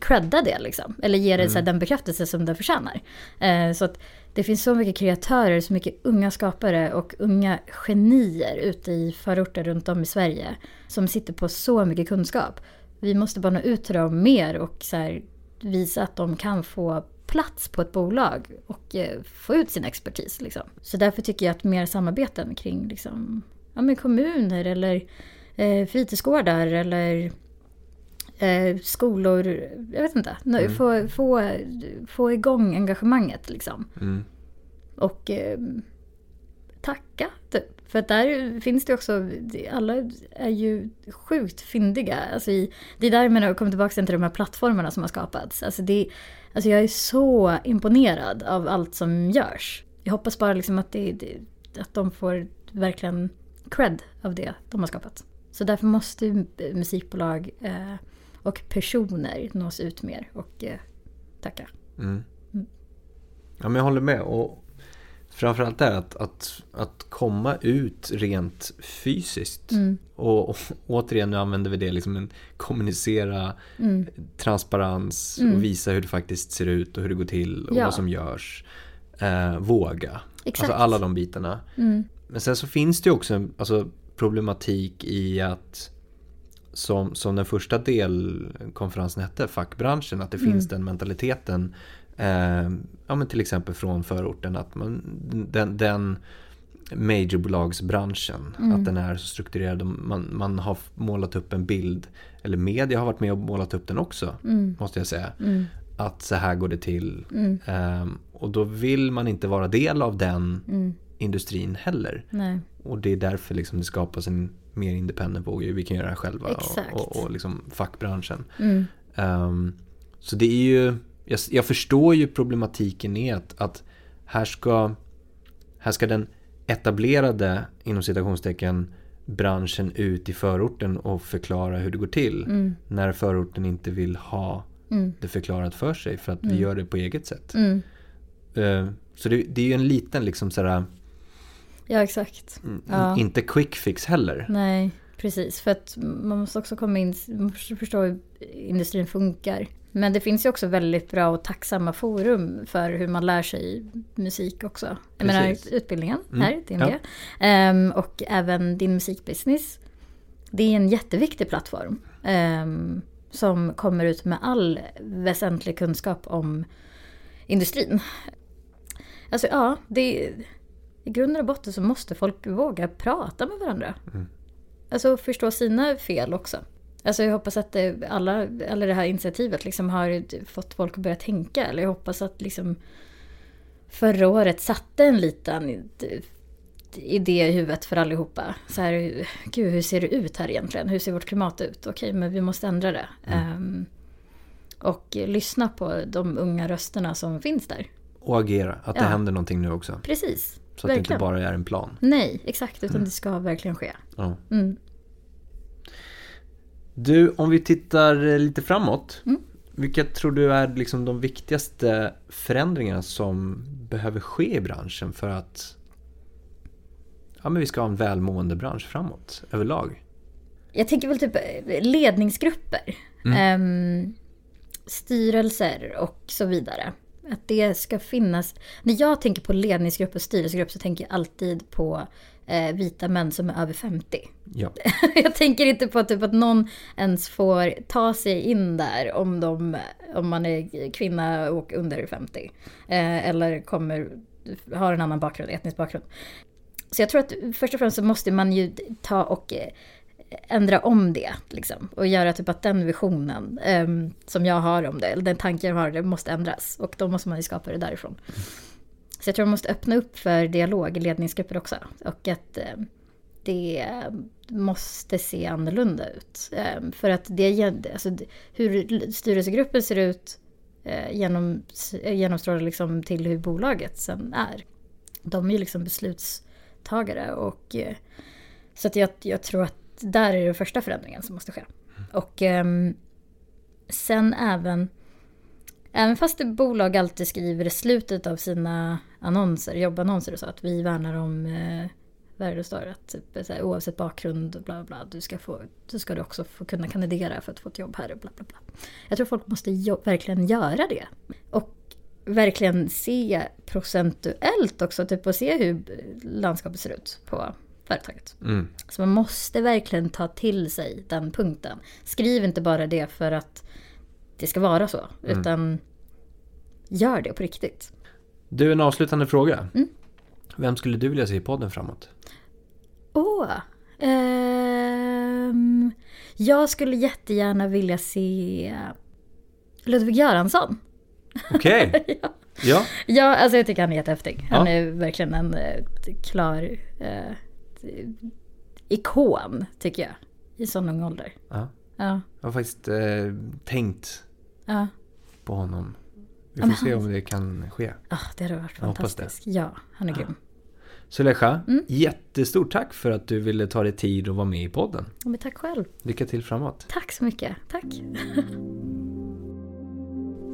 credda det liksom. Eller ge det mm. så den bekräftelse som det förtjänar. Eh, så att det finns så mycket kreatörer, så mycket unga skapare och unga genier ute i förorter runt om i Sverige. Som sitter på så mycket kunskap. Vi måste bara nå ut till dem mer och så här, visa att de kan få plats på ett bolag och eh, få ut sin expertis. Liksom. Så därför tycker jag att mer samarbeten kring liksom, ja, med kommuner eller eh, fritidsgårdar eller eh, skolor, jag vet inte, mm. få, få, få igång engagemanget liksom. Mm. Och eh, tacka typ. För att där finns det också, alla är ju sjukt fyndiga. Alltså i, det är där jag menar, jag kommer tillbaka till de här plattformarna som har skapats. Alltså, det, alltså jag är så imponerad av allt som görs. Jag hoppas bara liksom att, det, att de får verkligen cred av det de har skapat. Så därför måste musikbolag eh, och personer nås ut mer och eh, tacka. Mm. Mm. Ja, men jag håller med. Och framförallt det att, att, att komma ut rent fysiskt. Mm. Och, och, återigen, nu använder vi det, liksom en, kommunicera mm. transparens och mm. visa hur det faktiskt ser ut och hur det går till och ja. vad som görs. Eh, våga. Exakt. Alltså alla de bitarna. Mm. Men sen så finns det ju också en alltså, problematik i att som, som den första delkonferensen hette, fackbranschen, att det mm. finns den mentaliteten eh, ja, men till exempel från förorten att man, den, den majorbolagsbranschen, mm. att den är så strukturerad. Man, man har målat upp en bild, eller media har varit med och målat upp den också, mm. måste jag säga. Mm. Att så här går det till. Eh, och då vill man inte vara del av den mm. industrin heller. Nej. Och det är därför liksom det skapas en mer independent våg. Vi kan göra det här själva. Exakt. Och, och, och liksom fackbranschen. Um, så det är ju jag, jag förstår ju problematiken i att, att här, ska, här ska den etablerade, inom citationstecken, branschen ut i förorten och förklara hur det går till. Mm. När förorten inte vill ha mm. det förklarat för sig för att mm. vi gör det på eget sätt. Uh, så det, det, är ju en liten liksom sådär... Ja exakt. Mm, ja. Inte quick fix heller. Nej, precis. För att man måste också komma in, man måste förstå hur industrin funkar. Men det finns ju också väldigt bra och tacksamma forum för hur man lär sig musik också. Jag menar utbildningen mm. här. Ja. Um, och även din musikbusiness. Det är en jätteviktig plattform. Um, som kommer ut med all väsentlig kunskap om industrin. Alltså ja, det, i grund och botten så måste folk våga prata med varandra. Mm. Alltså förstå sina fel också. Alltså jag hoppas att alla, alla det här initiativet liksom har fått folk att börja tänka. Eller jag hoppas att liksom förra året satte en liten idé i huvudet för allihopa. Så här, gud hur ser det ut här egentligen? Hur ser vårt klimat ut? Okej, men vi måste ändra det. Mm. Um, och lyssna på de unga rösterna som finns där. Och agera, att ja. det händer någonting nu också. Precis. Så att verkligen. det inte bara är en plan. Nej, exakt. Utan mm. det ska verkligen ske. Ja. Mm. Du, om vi tittar eh, lite framåt. Mm. Vilka tror du är liksom de viktigaste förändringarna som behöver ske i branschen för att ja, men vi ska ha en välmående bransch framåt överlag? Jag tänker väl typ eh, ledningsgrupper. Mm. Um, styrelser och så vidare. Att det ska finnas. När jag tänker på ledningsgrupp och styrelsegrupp så tänker jag alltid på eh, vita män som är över 50. Ja. jag tänker inte på typ att någon ens får ta sig in där om, de, om man är kvinna och under 50. Eh, eller kommer, har en annan bakgrund, etnisk bakgrund. Så jag tror att först och främst så måste man ju ta och eh, ändra om det. Liksom, och göra typ att den visionen um, som jag har om det, eller den tanken jag har, det måste ändras. Och då måste man ju skapa det därifrån. Så jag tror man måste öppna upp för dialog i ledningsgrupper också. Och att eh, det måste se annorlunda ut. Eh, för att det, alltså, hur styrelsegruppen ser ut eh, genom, genomstrålar liksom till hur bolaget sen är. De är ju liksom beslutstagare och eh, så att jag, jag tror att där är den första förändringen som måste ske. Och ehm, sen även, även fast bolag alltid skriver i slutet av sina annonser, jobbannonser och så, att vi värnar om eh, vad det står? Att typ, här, oavsett bakgrund, bla bla, du ska, få, så ska du också få kunna kandidera för att få ett jobb här. Bla, bla, bla. Jag tror folk måste jo- verkligen göra det. Och verkligen se procentuellt också, typ och se hur landskapet ser ut på företaget. Mm. Så man måste verkligen ta till sig den punkten. Skriv inte bara det för att det ska vara så, utan gör det på riktigt. Du, en avslutande fråga. Mm. Vem skulle du vilja se i podden framåt? Åh! ehm, jag skulle jättegärna vilja se Ludvig Göransson. Okej. ja. Ja, alltså jag tycker han är jättehäftig. Han Ja. är verkligen en eh, klar eh, ikon, tycker jag. I sån ung ålder. ja. Ja, Jag har faktiskt eh, tänkt ja. på honom. Vi Ja, får men se han- om det kan ske. Ah, det hade varit fantastiskt. Ja, han är grym. Suleja, Mm. jättestort tack för att du ville ta dig tid och vara med i podden. Ja, Men tack själv. Lycka till framåt. Tack så mycket. Tack.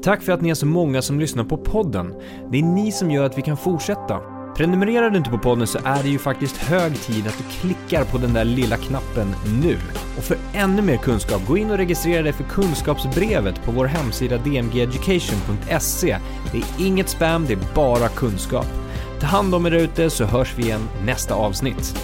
Tack för att ni är så många som lyssnar på podden. Det är ni som gör att vi kan fortsätta. Prenumererar du inte på podden så är det ju faktiskt hög tid att du klickar på den där lilla knappen nu. Och för ännu mer kunskap, gå in och registrera dig för kunskapsbrevet på vår hemsida dmgeducation.se. Det är inget spam, det är bara kunskap. Ta hand om er där ute så hörs vi igen nästa avsnitt.